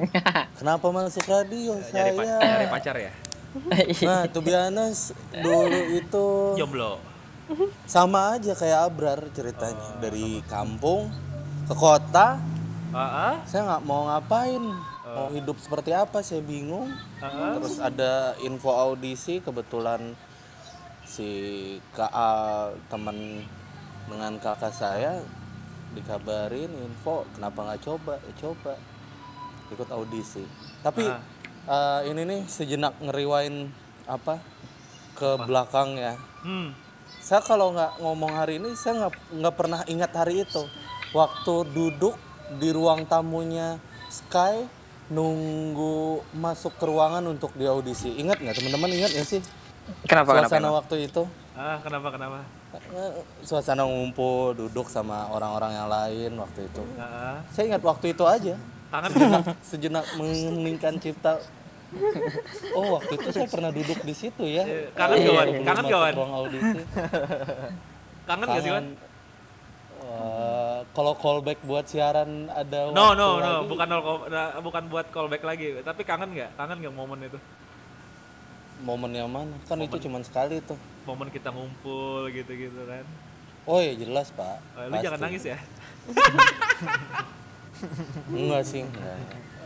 Kenapa masuk radio Nyari, pa- saya? nyari pacar ya? Nah, to be honest, dulu itu Jomblo. sama aja kayak Abrar ceritanya. Dari kampung ke kota, Ah, ah, saya nggak mau ngapain. Mau hidup seperti apa, saya bingung. ah, ah. Terus ada info audisi, kebetulan si KA teman dengan kakak saya dikabarin info kenapa nggak coba? Ya coba. Ikut audisi. Tapi eh, ini nih sejenak ngeriwain apa? Ke belakang ya. Hmm. saya kalau nggak ngomong hari ini saya nggak nggak pernah ingat hari itu. Waktu duduk di ruang tamunya Sky nunggu masuk ke ruangan untuk di audisi ingat nggak? Teman-teman ingat nggak sih? Kenapa kenapa? suasana waktu itu? Ah, kenapa kenapa? Suasana ngumpul duduk sama orang-orang yang lain waktu itu Ah, saya ingat waktu itu aja kangen sejenak sejenak mengeningkan cipta oh waktu itu saya pernah duduk di situ ya kangen gak, Wan? Sebelum Kangen masuk gak, Wan? ruang audisi kangen gak sih? Wah, kalau callback buat siaran ada No waktu no no, lagi, bukan nah, bukan buat callback lagi. Tapi kangen nggak? Kangen nggak momen itu? momen yang mana kan itu cuma sekali tuh Momen kita ngumpul gitu-gitu kan? oh ya jelas pak Eh, lu Pasti. jangan nangis ya. enggak sih enggak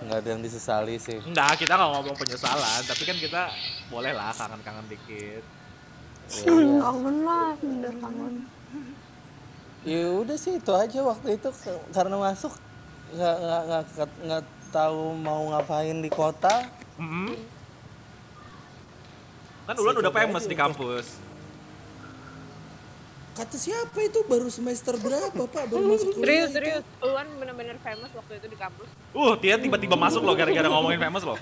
enggak ada yang disesali sih Enggak, kita nggak ngomong penyesalan, tapi kan kita boleh lah kangen-kangen dikit. kangen lah bener kangen ya udah sih itu aja waktu itu karena masuk nggak nggak nggak nggak tahu mau ngapain di kota Mm-mm. Kan Ulan udah famous di kampus. Kata siapa itu baru semester berapa pak baru masuk Serius, serius. Luan bener-bener famous waktu itu di kampus. Uh, Tian tiba-tiba masuk loh gara-gara ngomongin famous loh.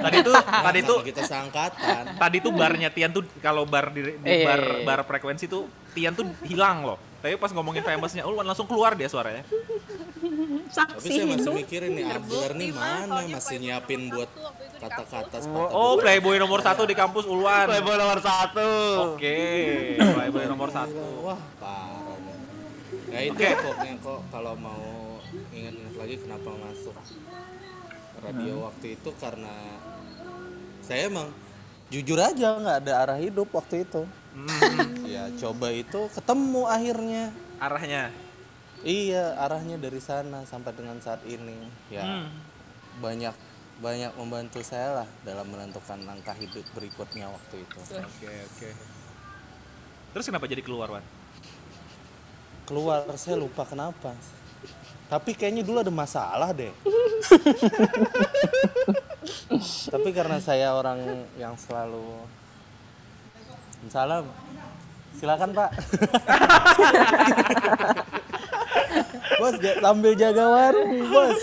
Tadi tuh, tadi tuh, kita seangkatan tadi tuh barnya Tian tuh kalau bar di, di Eh, bar bar frekuensi tuh Tian tuh hilang loh. Tapi pas ngomongin famousnya Ulwan langsung keluar dia suaranya. tapi saksi saya masih mikirin nih Abdullah nih mana masih nyiapin buat kata-kata sepatah Oh, playboy nomor satu di kampus Ulwan. Playboy nomor satu. Oke, playboy nomor satu. Wah parah. Ya itu pokoknya kok kalau mau ingat-ingat lagi kenapa masuk radio waktu itu karena saya emang jujur aja nggak ada arah hidup waktu itu. Ya coba itu ketemu akhirnya. Arahnya. Iya arahnya dari sana sampai dengan saat ini. Ya banyak banyak membantu saya lah dalam menentukan langkah hidup berikutnya waktu itu. Oke, oke. Terus kenapa jadi keluar, Wan? keluar saya lupa kenapa tapi kayaknya dulu ada masalah deh tapi karena saya orang yang selalu salam silakan pak bos sambil jaga warung bos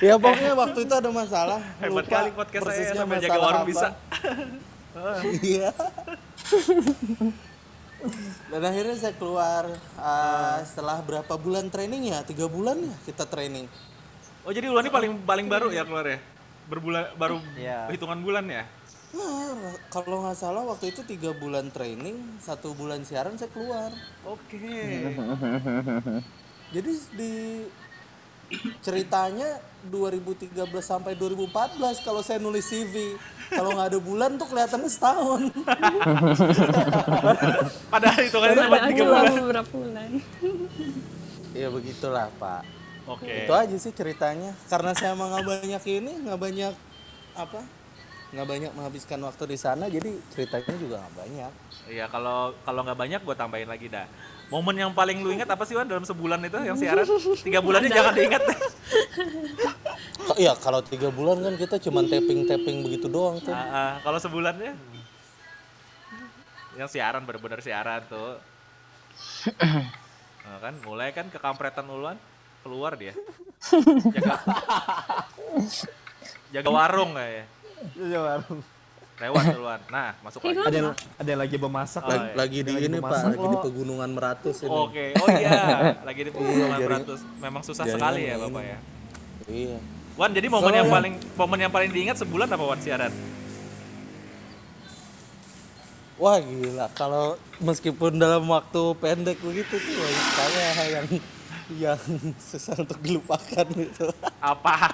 ya pokoknya waktu itu ada masalah Hebat Lupa kali podcast saya sambil jaga warung apa. bisa. Iya. Dan akhirnya saya keluar uh, setelah berapa bulan training ya? Tiga bulan ya kita training. Oh, jadi Ulwan ini paling paling baru ya keluar ya? Berbulan baru Iya. hitungan bulan ya? Nah, kalau nggak salah waktu itu tiga bulan training, satu bulan siaran saya keluar. Oke. Jadi di ceritanya 2013 sampai 2014 kalau saya nulis CV. Kalau nggak ada bulan tuh kelihatannya setahun. Padahal hitungannya cuma tiga bulan. beberapa bulan ya begitulah Pak. Oke. Itu aja sih ceritanya. Karena saya emang nggak banyak ini, nggak banyak apa, nggak banyak menghabiskan waktu di sana, jadi ceritanya juga nggak banyak. Iya, kalau kalau nggak banyak gue tambahin lagi dah. Momen yang paling lu ingat apa sih Wan dalam sebulan itu yang siaran? Tiga bulannya jangan diingat. Iya, kalau tiga bulan kan kita cuma tapping tapping begitu doang tuh. Ah, ah, kalau sebulannya? Yang siaran bener-bener siaran tuh. Nah, kan mulai kan kekampretan uluan keluar dia. Jaga jaga warung kayak. Iya, warung. Lewat duluan. Nah, masuk lagi. Ada yang, ada yang lagi memasak. Oh, Lagi, iya. lagi di ini Pak, lagi di pegunungan Meratus ini. Oke, oh iya, lagi di pegunungan jaring- beratus. Memang susah jaringan sekali ya Bapak ini. ya. Iya. Wan, jadi momen Kalau yang paling momen yang paling diingat sebulan apa Wan siaran? Wah gila, kalau meskipun dalam waktu pendek begitu tuh banyak sekali hal yang yang susah untuk dilupakan gitu. Apa?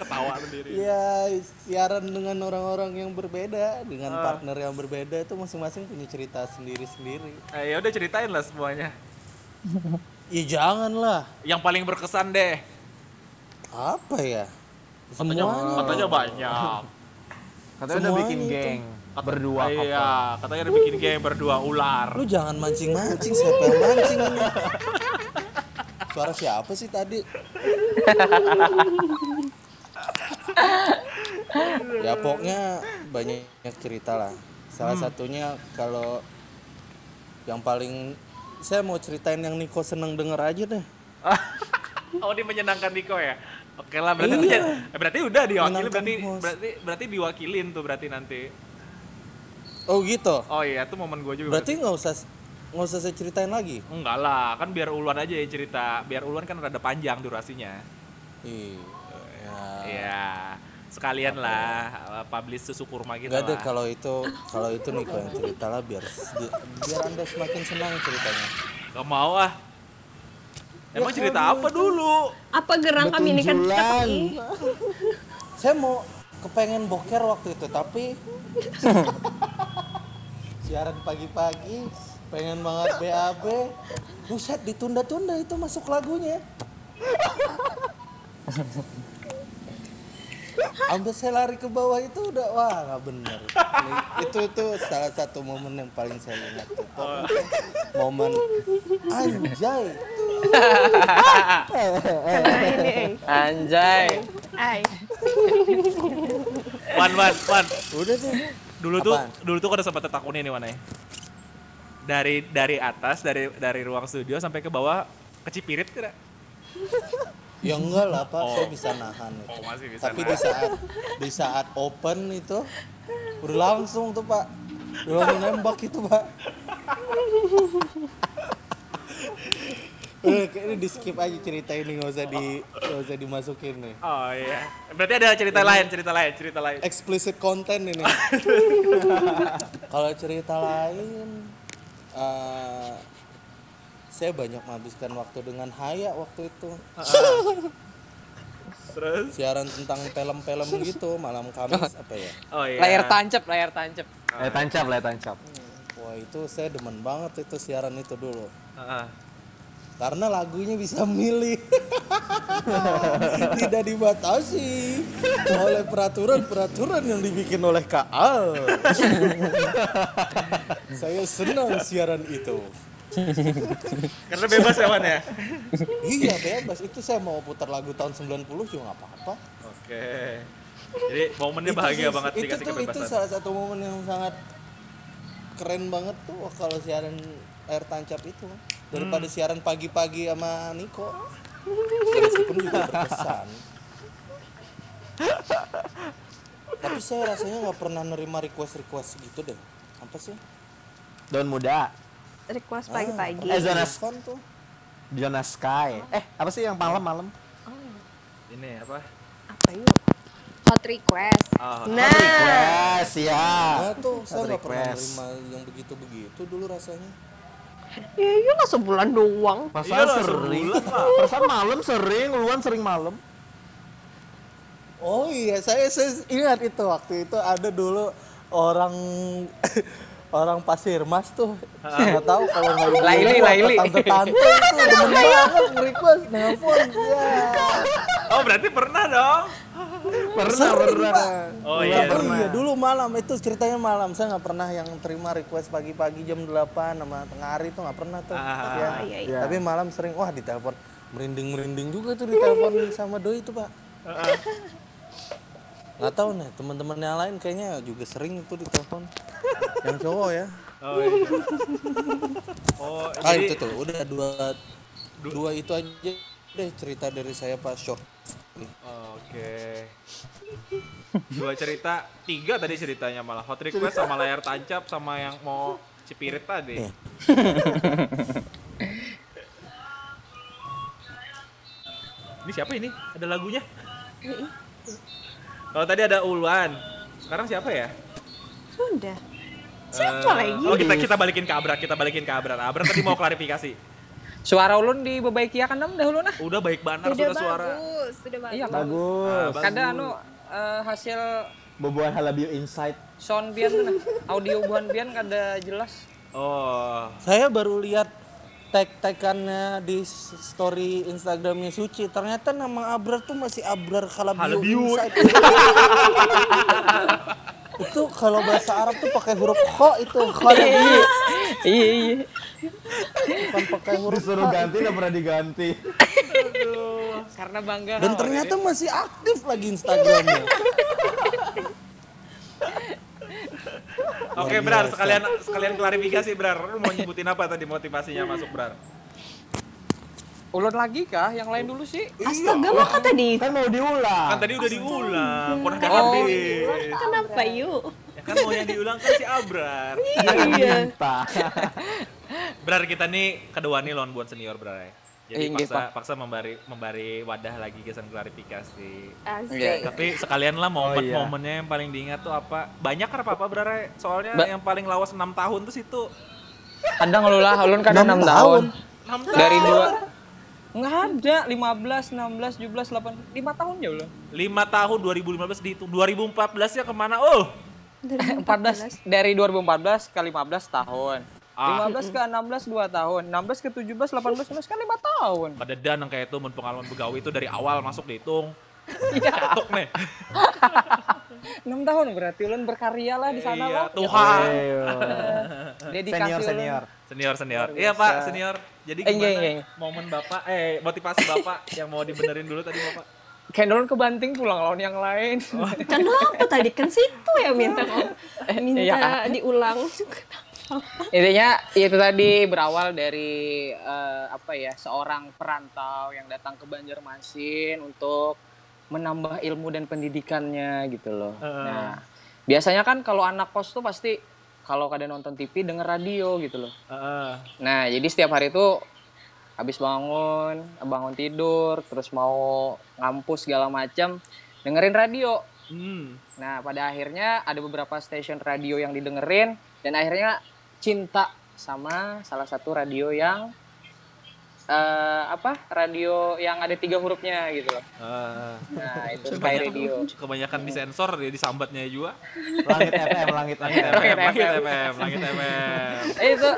Ketawa sendiri. Ya siaran dengan orang-orang yang berbeda, dengan Ah. partner yang berbeda itu masing-masing punya cerita sendiri-sendiri. Eh, ya udah ceritain lah semuanya. Ya janganlah, Yang paling berkesan deh. apa ya? Katanya, Semuanya. katanya banyak. Katanya udah bikin itu. geng. berdua couple. Iya, katanya udah bikin game berdua ular. Lu jangan mancing-mancing, siapa yang mancing? Suara siapa sih tadi? ya pokoknya banyak cerita lah. Salah satunya kalau yang paling saya mau ceritain yang Niko seneng denger aja deh. Oh, dia menyenangkan Niko ya? Oke lah, berarti Iya. menyen- berarti udah diwakili berarti berarti berarti diwakilin tuh berarti nanti. Oh gitu. Oh iya, itu momen gue juga. Berarti nggak usah nggak usah saya ceritain lagi. enggak lah, kan biar Uluan aja yang cerita. Biar Uluan kan rada panjang durasinya. Iya. Iya. Sekalian lah uh, publish susu kurma gitu Gak deh lah. kalau itu kalau itu Niko yang cerita lah biar biar anda semakin senang ceritanya. Gak mau ah. Emang cerita apa dulu? Apa gerang kami ini kan Saya mau kepengen boker waktu itu tapi siaran pagi-pagi pengen banget BAB buset ditunda-tunda itu masuk lagunya Ambil saya lari ke bawah itu udah wah nggak bener. Itu itu salah satu momen yang paling saya ingat. tuh. Pokoknya Momen anjay. Anjay. Ay. Wan, Wan, Wan. Udah deh. Dulu tuh, Apaan? dulu tuh ada sempat tetakunin nih Wan ya. Dari dari atas, dari dari ruang studio sampai ke bawah kecipirit tidak? Ya enggak lah Pak, Oh. saya bisa nahan itu. Oh, masih bisa Tapi nahan. di saat di saat open itu udah langsung tuh Pak. Udah nembak itu Pak. Udah kayaknya di skip aja cerita ini nggak usah di nggak usah dimasukin nih. Oh iya. Berarti ada cerita lain, cerita lain, cerita lain. Explicit content ini. Kalau cerita lain, eh, saya banyak menghabiskan waktu dengan Haya waktu itu. Terus? Siaran tentang film-film gitu malam Kamis apa ya? Oh iya. Layar tancap, layar tancap. Layar tancap, layar tancap. Wah itu saya demen banget itu siaran itu dulu. Heeh. Karena lagunya bisa milih. Tidak dibatasi oleh peraturan-peraturan yang dibikin oleh KA. Saya senang siaran itu. Karena bebas ya Wan ya. Iya bebas, itu saya mau putar lagu tahun 90 juga nggak apa-apa. Oke. Jadi momennya Itu bahagia sih- banget itu dikasih tuh, Itu kebebasan. salah satu momen yang sangat keren banget tuh kalau siaran air tancap itu. Daripada Hmm. siaran pagi-pagi sama Niko. Meskipun juga berkesan. Tapi saya rasanya nggak pernah nerima request-request gitu deh. Apa sih? Daun muda, request pagi-pagi. Eh, zona tuh. Diona Sky. Eh, apa sih yang malam-malam? Ini apa? Apa yuk? Hot request. Oh, Nah, Request ya. Nah tuh saya nggak pernah request. nerima yang begitu-begitu dulu rasanya. ya iya lah sebulan doang. Masa Iya sering? Perasaan malam sering, luan sering malam. Oh iya, saya, saya ingat itu waktu itu ada dulu orang orang pasir mas tuh nggak tahu kalau nggak Laili, Laili. tante tante itu demen banget nge-request nelfon ya Oh, berarti pernah dong. Pernah, Sering, pernah. Pak. Oh iya, iya. iya dulu malam itu ceritanya malam saya nggak pernah yang terima request pagi-pagi jam 8 sama tengah hari tuh nggak pernah tuh Ah, Ya. iya, iya. tapi malam sering wah ditelepon merinding merinding juga tuh ditelepon sama doi itu pak nggak tahu nih teman-teman yang lain kayaknya juga sering itu ditelepon yang cowok ya Oh iya. Oh, ah jadi itu tuh udah dua dua itu aja deh cerita dari saya pas short Oke. Dua cerita, tiga tadi ceritanya malah hot request sama layar tancap sama yang mau cipirit tadi. Iya. ini siapa ini? Ada lagunya? Kalau tadi ada Ulwan, sekarang siapa ya? Sudah. Siapa Eh, lagi? Oh kita kita balikin ke Abrar, kita balikin ke Abrar. Abrar tadi mau klarifikasi. Suara ulun dibebaiki akan nam dahulu nah. Udah baik banar Sudah sudah suara. bagus, sudah bagus. Iya. Bagus. Kada anu eh, hasil Boboan Halabio Insight. sound bian nah. Audio buan bian kada jelas. Oh, saya baru lihat tag-tagannya di story Instagramnya Suci ternyata nama Abrar tuh masih Abrar Kalabio Halabio. Itu kalau bahasa Arab tuh pakai huruf kho itu khalabi iya. Iya bukan pakai huruf Disuruh ganti nggak pernah diganti. karena bangga dan ternyata masih aktif lagi Instagramnya. Oke, Brar, sekalian sekalian klarifikasi, Brar. Lu mau nyebutin apa tadi motivasinya masuk, Brar? Ulun lagi kah yang lain dulu sih Astaga, maka tadi. Kan mau diulang. Kan tadi udah diulang, udah Oh. habis. Kenapa yuk? Ya kan mau yang diulang kan si Abrar. Iya. Brar kita nih kedua nih lawan buat senior, Brar. Jadi Eh, paksa paksa memberi memberi wadah lagi kesan klarifikasi. Asik. Iya. Tapi sekalian lah momen-momennya yang paling diingat tuh apa? Banyak kan apa-apa, Brar? Soalnya Ba- yang paling lawas 6 tahun tuh situ. kadang lu lah ulun kadang Enam 6 tahun 6 tahun. dari dua nggak ada 15 16 17 18 5 tahun ya ulun 5 tahun 2015 dihitung 2014 ya ke mana? Oh, 14 dari 2014 ke 15 tahun Ah. 15 ke 16 2 tahun 16 ke 17 18 19 kan 5 tahun pada dan yang kayak itu pengalaman begawi itu dari awal masuk dihitung. Iya. Nih. 6 tahun berarti ulun berkarya lah di sana Iya, lah Tuhan. dedikasi Senior senior. Senior senior. Iya. Pak, senior. Jadi Eh, gimana iya, iya. momen Bapak eh motivasi Bapak yang mau dibenerin dulu tadi Bapak? kayak ulun kebanting pulang lawan yang lain Kenapa tadi kan situ ya minta minta Iya. diulang. intinya itu tadi berawal dari eh, apa ya seorang perantau yang datang ke Banjarmasin untuk menambah ilmu dan pendidikannya gitu loh. Nah biasanya kan kalau anak kos tuh pasti kalau kadang nonton TV denger radio gitu loh. Heeh. Nah jadi setiap hari itu habis bangun bangun tidur terus mau ngampus segala macam dengerin radio. Hmm. Nah, pada akhirnya ada beberapa stasiun radio yang didengerin dan akhirnya cinta sama salah satu radio yang eh apa? Radio yang ada tiga hurufnya gitu loh. Ah. Nah, itu Sky Radio. kebanyakan disensor ya disambatnya juga. Langit FM, langit Langit FM. FM, langit FM, langit FM. Eh itu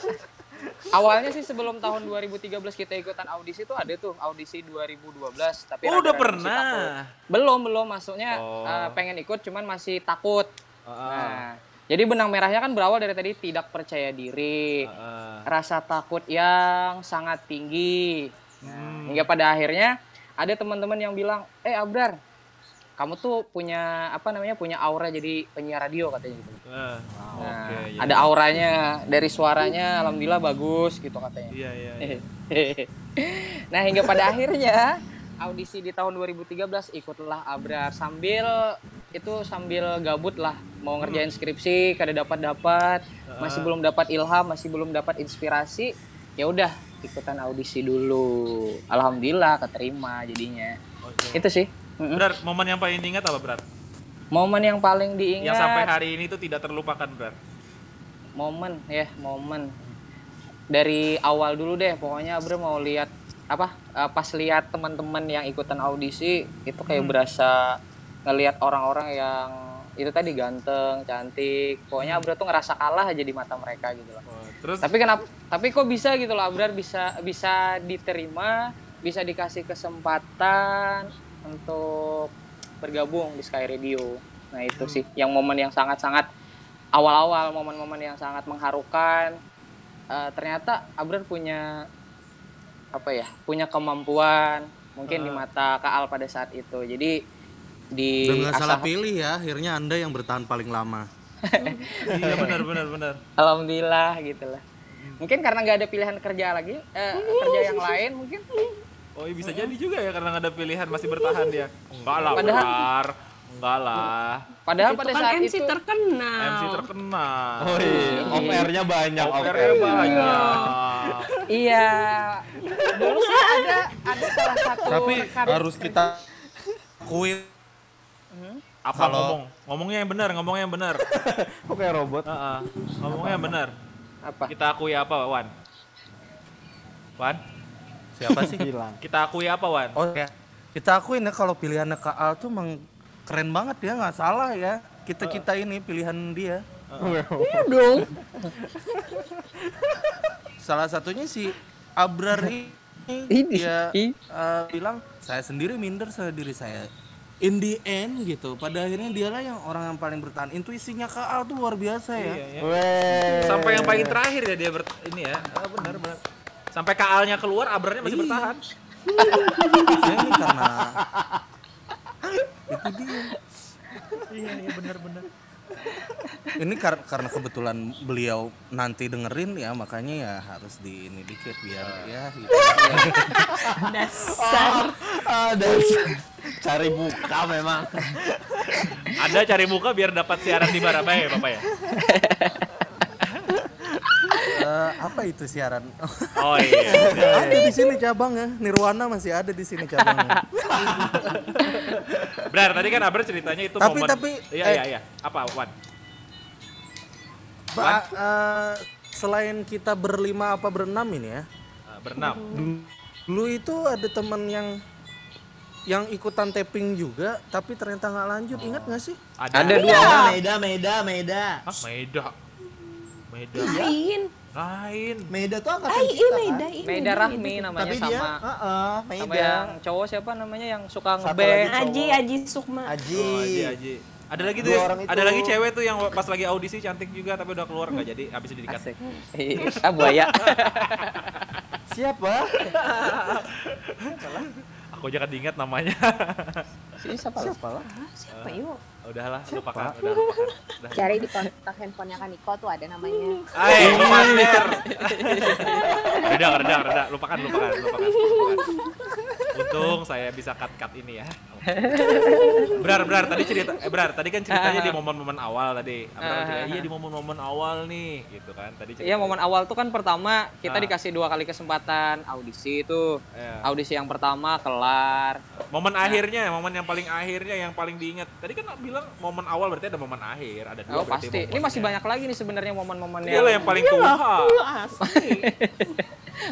awalnya sih sebelum tahun 2013 kita ikutan audisi tuh ada tuh audisi 2012 tapi Oh, udah pernah. takut. Belum, belum maksudnya Oh. eh, pengen ikut cuman masih takut. Heeh. Nah, jadi benang merahnya kan berawal dari tadi tidak percaya diri. Heeh. rasa takut yang sangat tinggi. Hmm. hingga pada akhirnya ada teman-teman yang bilang, "Eh Abrar, kamu tuh punya apa namanya? punya aura jadi penyiar radio katanya gitu." Eh, Nah, Oke, iya. ada auranya dari suaranya alhamdulillah bagus gitu katanya. Iya, iya. iya. nah, hingga pada akhirnya audisi di tahun 2013 ikutlah Abrar sambil itu sambil gabut lah mau ngerjain skripsi kada dapat dapat masih belum dapat ilham masih belum dapat inspirasi ya udah ikutan audisi dulu. Alhamdulillah keterima jadinya. Itu sih. Berar, momen yang paling diingat apa, Berar? momen yang paling diingat. Yang sampai hari ini tuh tidak terlupakan, Berar. momen ya momen. Dari awal dulu deh pokoknya Abra mau lihat apa eh, pas lihat teman-teman yang ikutan audisi itu kayak berasa ngelihat orang-orang yang itu tadi ganteng cantik pokoknya Abra tuh ngerasa kalah aja di mata mereka gitu loh. Oh, terus? Tapi kenapa tapi kok bisa gitu loh Abrar bisa bisa diterima bisa dikasih kesempatan untuk bergabung di Sky Radio. Nah itu sih yang momen yang sangat-sangat awal-awal momen-momen yang sangat mengharukan. Eh, ternyata Abrar punya apa ya punya kemampuan mungkin di mata Kaal pada saat itu jadi di dan nggak salah pilih ya akhirnya anda yang bertahan paling lama iya benar benar benar. alhamdulillah gitu lah mungkin karena nggak ada pilihan kerja lagi eh, kerja yang lain mungkin Oh, iya bisa jadi juga ya karena nggak ada pilihan masih bertahan dia. Enggak lah, Padahal-. Enggak lah. padahal Itu pada kan saat MC itu terkenal. MC terkenal. Oh iya, off air-nya banyak, off air. banyak. Iya. Dulu sih ada ada salah satu tapi harus kita akui Apa Kalau- ngomong? Ngomongnya yang benar, ngomongnya yang benar. Kok kayak robot? Heeh. Ngomongnya yang benar. apa? Kita akui apa, Wan? Wan? siapa sih Hilang. Kita akui apa, Wan? oh ya kita akuin ya kalau pilihannya Kak Al tuh emang keren banget ya nggak salah ya kita kita ini pilihan dia Iya dong. salah satunya si Abrar ini dia eh, bilang saya sendiri minder sama diri saya in the end gitu pada akhirnya dialah yang orang yang paling bertahan intuisinya Kaal tuh luar biasa ya Weh. Sampai yang paling terakhir ya dia ber ini ya. Ah, benar benar. Sampai kaalnya keluar, abrarnya masih Iya. bertahan. ini karena itu dia Iya, iya benar benar. ini kar- karena kebetulan beliau nanti dengerin ya makanya ya harus di ini dikit biar ya gitu. Ada cari buka memang. Ada cari muka biar dapat siaran di Barabai ya, Bapak ya. Eh, apa itu siaran Oh iya. ada di sini cabangnya Nirwana masih ada di sini cabangnya Benar, tadi kan Abrar ceritanya itu Tapi- momen. tapi, Iya, eh, iya, iya. Apa, Wan? Ba- eh, selain kita berlima apa berenam ini ya Ah, berenam. dulu itu ada teman yang yang ikutan tapping juga tapi ternyata nggak lanjut ingat nggak sih Ada, Ada dua Meda, Meda, Meda, Meda. Hah, Meda. Meda. Lain. Lain. Meda tuh angkatan Ay, kita iya kan. Meda ini. Meda Rahmi namanya Tapi sama dia, heeh, sama Meda. yang cowok siapa namanya yang suka ngeband. Aji, Aji Sukma. Aji. Oh, Aji, Aji. Ada lagi tuh, ya, orang itu. ada lagi cewek tuh yang pas lagi audisi cantik juga tapi udah keluar nggak jadi habis didikat. Asik. ah buaya. Siapa? Aku aja kan diingat namanya. Si siapa? Siapa lah? Siapa yuk? Udahlah, lupakan, udah lupakan. Udah. Cari di kontak handphonenya kan Niko tuh ada namanya. Hai, Komander. reda, reda, reda. Lupakan, lupakan, lupakan, lupakan. Untung saya bisa cut-cut ini ya. Berar, berar. Tadi cerita, eh berar. Tadi kan ceritanya di momen-momen awal tadi. Cerita, iya di momen-momen awal nih, gitu kan. Tadi cerita. Iya momen awal tuh kan pertama kita Ah. dikasih dua kali kesempatan audisi itu. Iya. Audisi yang pertama kelar. Momen akhirnya, momen yang paling akhirnya yang paling diingat. Tadi kan bilang momen awal berarti ada momen akhir, ada dua Oh berarti pasti. Ini masih banyak lagi nih sebenarnya momen-momen Iya lah yang paling tua.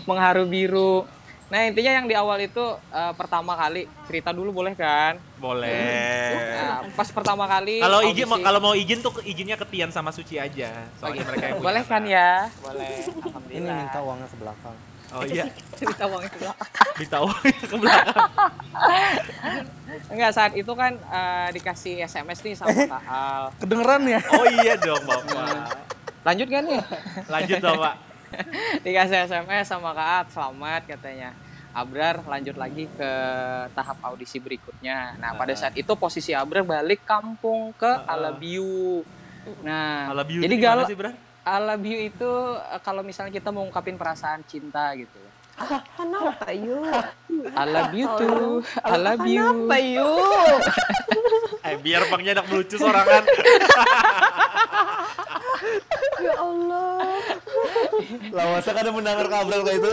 mengharu biru. Nah intinya yang di awal itu eh, pertama kali cerita dulu boleh kan? Boleh. Nah, pas pertama kali. Kalau izin kalau mau izin tuh izinnya ke Tian sama Suci aja. Soalnya mereka yang punya boleh kan ya? Boleh. ini minta uangnya ke belakang Oh iya, cerita uangnya ke belakang. ditahu ke belakang. Enggak saat itu kan eh, dikasih SMS nih sama Kak Al. kedengeran ya Oh iya dong Bapak. Lanjut kan nih? Lanjut dong Pak. Dikasih SMS sama Kak At, selamat katanya. Abrar lanjut lagi ke tahap audisi berikutnya. Nah, pada saat itu posisi Abrar balik kampung ke Alabiu. Nah, Ala biu jadi galau sih, Bro? Alabiu itu eh, kalau misalnya kita mau ungkapin perasaan cinta gitu. Kenapa yuk? I love you too. I love you. Kenapa yuk? Eh, biar bangnya enak melucu sorangan. Ya Allah. Lah masa kan ada mendengar kabel kayak itu.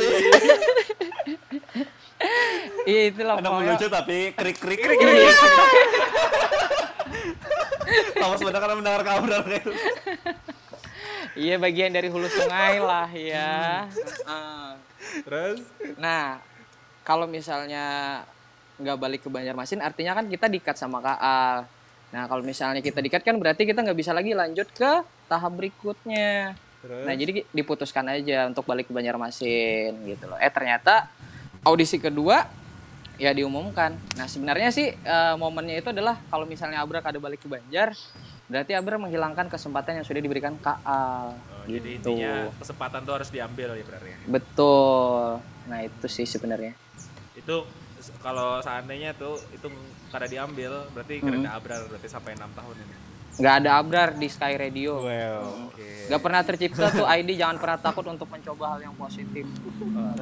Iya itulah Anak pokoknya. melucu tapi krik krik krik krik. Lah mas bener kan mendengar kabel kayak itu. Iya bagian dari hulu sungai lah ya. Terus Nah, kalau misalnya nggak balik ke Banjarmasin, artinya kan kita dikat sama KA. Nah, kalau misalnya kita dikat kan berarti kita nggak bisa lagi lanjut ke tahap berikutnya. Terus? Nah, jadi diputuskan aja untuk balik ke Banjarmasin gitu loh. Eh ternyata audisi kedua ya diumumkan. Nah, sebenarnya sih eh, momennya itu adalah kalau misalnya Abra ada balik ke Banjar, berarti Abra menghilangkan kesempatan yang sudah diberikan KA. Oh, jadi gitu. intinya kesempatan tuh harus diambil ya berarti. ya? Betul. Nah, itu sih sebenarnya. Itu kalau seandainya tuh itu kada diambil berarti Hmm. keren abrar berarti sampai enam tahun ini. Nggak ada Abrar di Sky Radio. Well. Oke. Nggak pernah tercipta tuh ID jangan pernah takut untuk mencoba hal yang positif.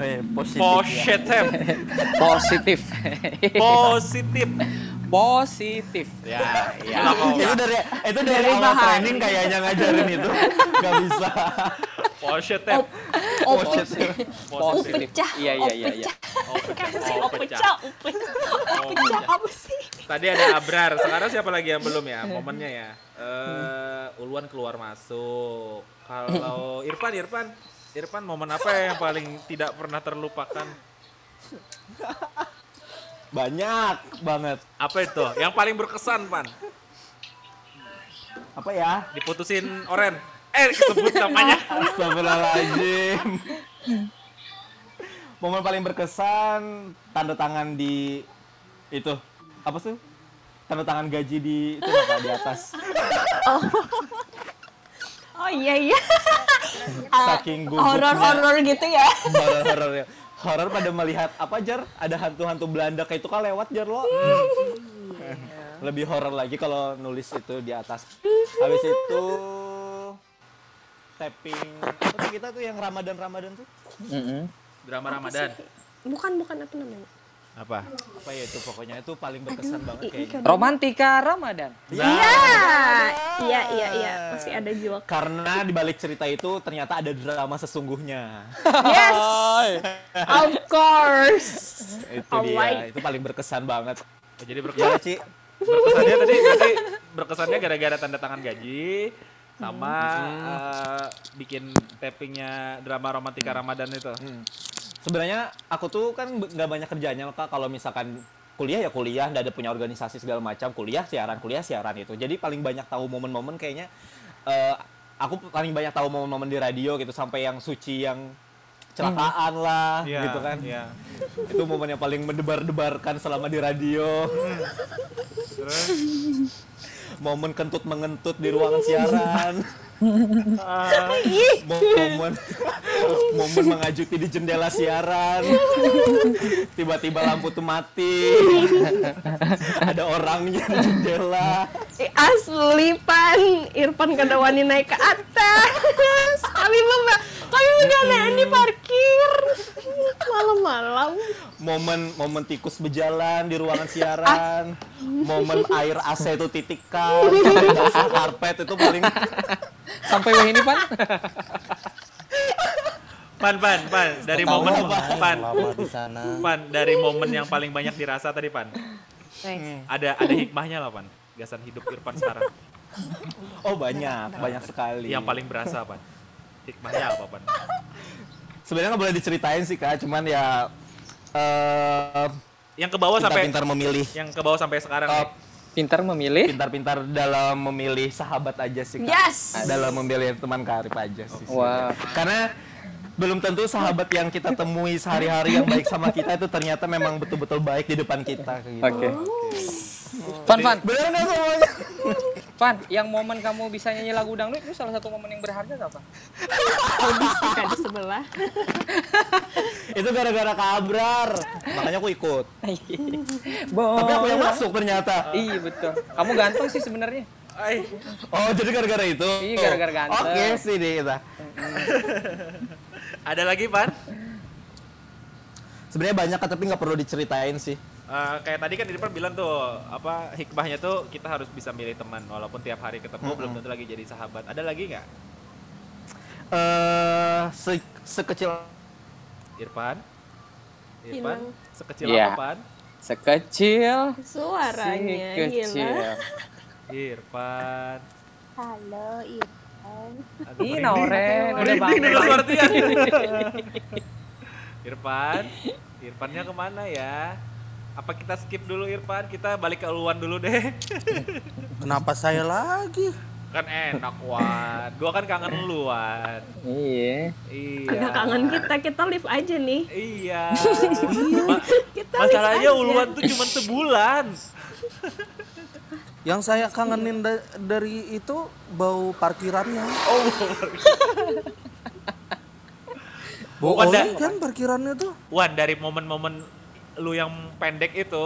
Eh, positif. ya. Positif. Positif. Positif. Ya, ya. itu dari itu dari, awal training kayaknya ngajarin itu nggak bisa Positif. Oh, positif Positif. pecah. Iya iya iya iya. Oh, pecah. Oh. Oh. Oh, apa sih? Tadi ada Abrar, sekarang siapa lagi yang belum ya momennya ya? Eh, Ulwan keluar masuk. Kalau Irfan, Irfan, Irfan momen apa yang paling tidak pernah terlupakan? Banyak banget Apa itu? Yang paling berkesan, Pan? apa ya Diputusin Oren. Eh, disebut namanya. Astagfirullahaladzim momen paling berkesan tanda tangan di itu apa sih tanda tangan gaji di itu Kak, di atas. Oh iya iya. Saking gugupnya. Horor-horor gitu ya. Horor-horor ya. Horor pada melihat apa jar? Ada hantu-hantu Belanda kayak itu kan lewat jar lo. Lebih horor lagi kalau nulis itu di atas. Habis itu tapping apa kita tuh yang Ramadan Ramadan tuh Drama Ramadan. Bukan bukan apa namanya? Apa? apa ya itu pokoknya itu paling berkesan banget kayaknya Romantika Ramadan. Iya. Iya iya iya. Masih ada jiwa. karena di balik cerita itu ternyata ada drama sesungguhnya Yes. Of course. itu dia itu paling berkesan banget jadi ya berkesan, Ci berkesannya tadi berarti berkesannya gara-gara tanda tangan gaji sama eh, bikin tappingnya drama romantika Ramadan itu. Sebenarnya aku tuh kan nggak banyak kerjanya kak. Kalau misalkan kuliah ya kuliah. Nggak ada punya organisasi segala macam. Kuliah siaran kuliah siaran itu. Jadi paling banyak tahu momen-momen kayaknya eh, aku paling banyak tahu momen-momen di radio gitu. Sampai yang suci yang celakaan lah Iya, gitu kan. iya. itu momen yang paling mendebar-debarkan selama di radio. Terus? Momen kentut mengentut di ruangan siaran momen momen mengajuti di jendela siaran. Tiba-tiba lampu tuh mati. Ada orangnya di jendela. Eh, Asli pan, Irfan kada wani naik ke atas. Kami memang kami menggana di parkir. Malam-malam. momen momen tikus berjalan di ruangan siaran. Momen air AC itu titikan. Karpet itu paling Sampai wah ini pan. pan pan pan dari Tahu momen apa? pan lama di sana pan dari momen yang paling banyak dirasa tadi pan. Ada ada hikmahnya lah pan. Gasan hidup Irfan sekarang. oh banyak banyak sekali Yang paling berasa pan. Hikmahnya apa pan? sebenarnya nggak boleh diceritain sih kak cuman ya eh Yang ke bawah sampai pintar-pintar memilih yang ke bawah sampai sekarang Eh, nih. Pintar memilih. pintar-pintar dalam memilih sahabat aja sih kak. Yes. dalam memilih teman karib aja sih Wah. karena belum tentu sahabat yang kita temui sehari-hari yang baik sama kita itu ternyata memang betul-betul baik di depan kita gitu. Oke. Fan, Fan, bener nggak semuanya Fan, yang momen kamu bisa nyanyi lagu dangdut itu salah satu momen yang berharga gak, Fan? Kan di sebelah. itu gara-gara kabrar makanya aku ikut tapi aku yang masuk ternyata Iya betul. Kamu ganteng sih sebenarnya. Oh jadi gara-gara itu Iya, gara-gara ganteng. oke sih deh kita ada lagi pan? sebenarnya banyak tapi nggak perlu diceritain sih Eh, kayak tadi kan Irfan bilang tuh apa hikmahnya tuh kita harus bisa milih teman walaupun tiap hari ketemu belum tentu lagi jadi sahabat. Ada lagi nggak? eh se- sekecil Irfan? Irfan? Hilang. Sekecil Iya. apa? Sekecil. Suaranya gila. kecil. Irfan. Halo, Irfan. Aduh, Ih. Noren, udah Merinding suaranya. Irfan, Irfannya ke mana ya? Apa kita skip dulu Irfan? Kita balik ke Luan dulu deh. kenapa saya lagi kan enak Wan. Gua kan kangen lu Wan. Iya. Iya. Agak kangen kita, kita live aja nih. Iya. Ma- Kita masalahnya uluan tuh cuma sebulan. yang saya kangenin da- dari itu bau parkirannya bau Bukan oli dah. kan parkirannya tuh Wan dari momen-momen lu yang pendek itu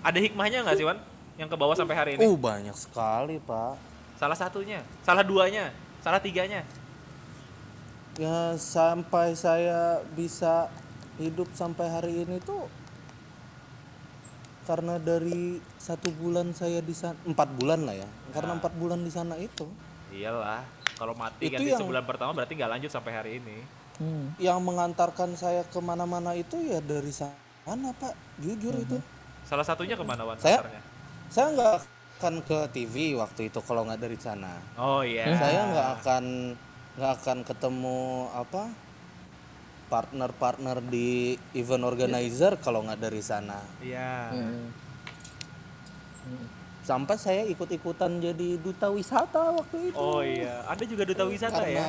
ada hikmahnya nggak sih Wan? Yang ke bawah sampai hari ini? uh banyak sekali pak Salah satunya, salah duanya, salah tiganya. ya sampai saya bisa hidup sampai hari ini tuh karena dari satu bulan saya di sana empat bulan lah ya karena empat bulan di sana itu Iyalah, kalau mati Itu ganti yang- sebulan pertama berarti nggak lanjut sampai hari ini. yang mengantarkan saya ke mana-mana itu ya dari sana pak jujur itu Salah satunya ke mana Wan? Saya- antaranya? saya nggak akan ke TV waktu itu kalau nggak dari sana Oh iya. saya nggak akan nggak akan ketemu apa partner-partner di event organizer kalau nggak dari sana Iya. sampai saya ikut-ikutan jadi duta wisata waktu itu Oh iya, ada juga duta wisata karena ya.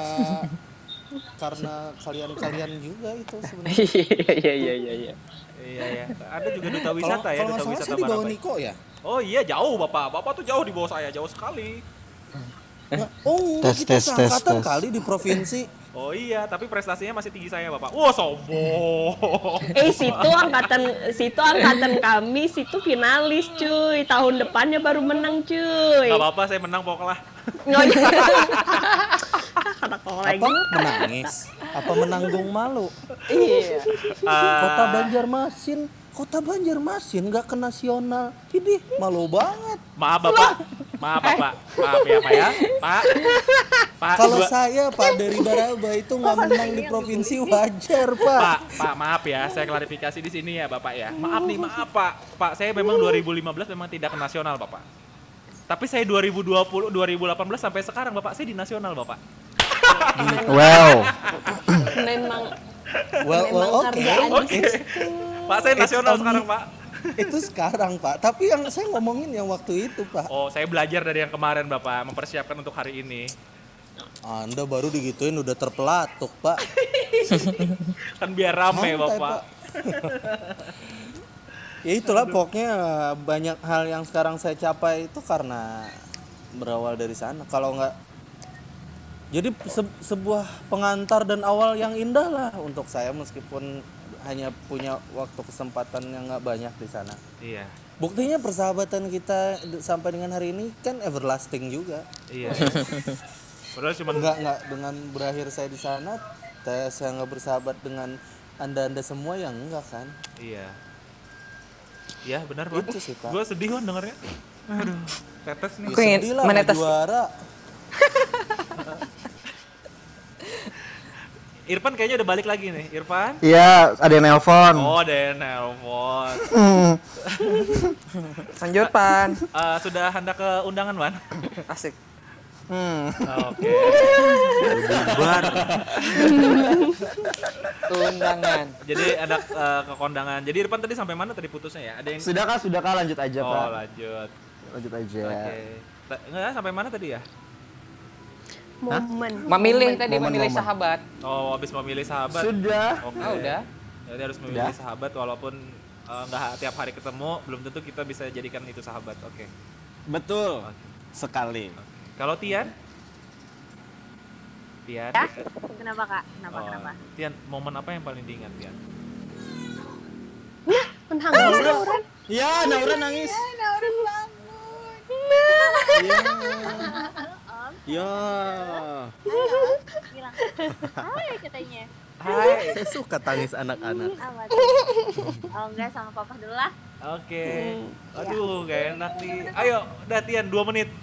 karena kalian-kalian juga itu sebenarnya Iya iya iya iya iya. Iya ya. Ada juga duta wisata ya, kalau duta nggak salah wisata saya di bawah. Niko ya Oh iya jauh bapak, bapak tuh jauh di bawah saya, jauh sekali. Oh, Tes, kita tes, tes, seangkatan tes. kali di provinsi. Oh iya, tapi prestasinya masih tinggi saya bapak. Wah sombong. Eh situ angkatan situ angkatan kami situ finalis cuy tahun depannya baru menang cuy. Gak apa-apa, saya menang pokoknya. Kata kau lagi. Apa menangis? Apa menanggung malu? Iya. Ah, Kota Banjarmasin, Kota Banjarmasin nggak ke nasional. Ini malu banget. Maaf bapak, maaf bapak, maaf ya pak ya, pak. Pak, Kalau saya Pak dari Daraba itu nggak menang di provinsi wajar Pak. Pak, Pak, maaf ya, saya klarifikasi di sini ya, Bapak ya. Maaf nih, maaf Pak. Pak, saya memang 2015 memang tidak ke nasional, Bapak. Tapi saya 2020, 2018 sampai sekarang, Bapak, saya di nasional, Bapak. Wow. Memang Well, memang well oke. kerjaan Oke. Pak, saya It's nasional only- sekarang, Pak. Itu sekarang Pak. Tapi yang saya ngomongin yang waktu itu Pak. Oh, saya belajar dari yang kemarin, Bapak, mempersiapkan untuk hari ini. Anda baru digituin udah terpelatuk Pak. Kan biar rame, Santai, Bapak. ya itulah pokoknya banyak hal yang sekarang saya capai itu karena berawal dari sana. Kalau nggak jadi se- sebuah pengantar dan awal yang indah lah untuk saya meskipun hanya punya waktu kesempatan yang nggak banyak di sana. Iya. Buktinya persahabatan kita sampai dengan hari ini kan everlasting juga. Iya. Padahal cuma Enggak enggak dengan berakhir saya di sana, saya nggak bersahabat dengan anda anda semua yang enggak kan? Iya. Iya, benar, Pak. Itu sih, Pak. Gue sedih kan dengernya. Aduh, tetes nih. Ya, sedih lah nggak menetes. juara. Irfan kayaknya udah balik lagi nih. Irfan? Iya, ada yang nelpon. Oh, ada yang nelpon. Lanjut, Pan. Eh, sudah hendak ke undangan, Wan? Asik. Hmm. Oke. Undangan. Jadi ada eh, ke kondangan. Jadi Irfan tadi sampai mana tadi putusnya ya? Ada yang Sudah kah? Sudah kah? Lanjut aja, Oh, Pak. lanjut. Lanjut aja. Oke. Ta- Enggak, sampai mana tadi ya? Momen. Memilih tadi Momen, memilih momen. sahabat. Oh, habis memilih sahabat. Sudah. Oke. Ah, udah. Jadi harus memilih sahabat walaupun eh, nggak tiap hari ketemu, belum tentu kita bisa jadikan itu sahabat. Oke. Betul. Sekali. Kalau Tian? Tian? Ya? Kenapa kak? Kenapa Oh, kenapa? Tian, momen apa yang paling diingat Tian? Menangis Lauren. Ya, Naura nangis. Naura bangun. Ya. Bilang. Hai katanya. Hai, saya suka tangis anak-anak. Oh enggak sama papa dulu lah. Oke. Aduh, gak enak nih. Ayo, udah Tian, dua menit.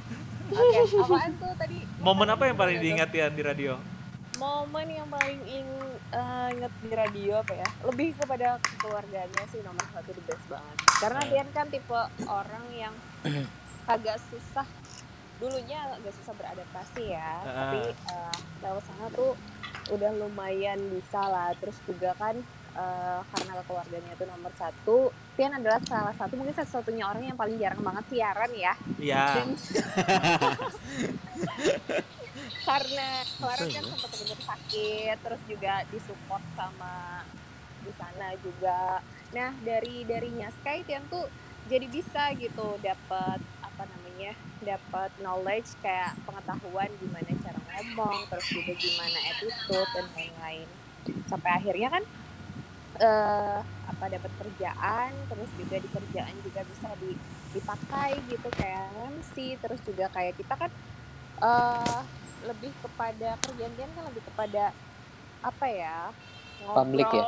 Oke, apaan tuh tadi? Momen apa yang paling diingat Tian di radio? Momen yang paling ing, eh, inget di radio apa ya? Lebih kepada keluarganya sih nomor satu the best banget. Karena dia kan tipe orang yang agak susah dulunya agak susah beradaptasi ya. Ah. Tapi eh, lewat sana tuh udah lumayan bisa lah. Terus juga kan eh, karena keluarganya itu nomor satu, Tian adalah salah satu mungkin satu-satunya orang yang paling jarang banget siaran ya. Iya. Dan karena kemarin kan sempat bener sakit terus juga disupport sama di sana juga nah dari darinya Sky Tian tuh jadi bisa gitu dapat apa namanya dapat knowledge kayak pengetahuan gimana cara ngomong terus juga gimana attitude dan lain-lain sampai akhirnya kan eh apa dapat kerjaan terus juga di kerjaan juga bisa di, dipakai gitu kayak MC terus juga kayak kita kan eh lebih kepada kerjaan kan lebih kepada apa ya ngobrol Public ya?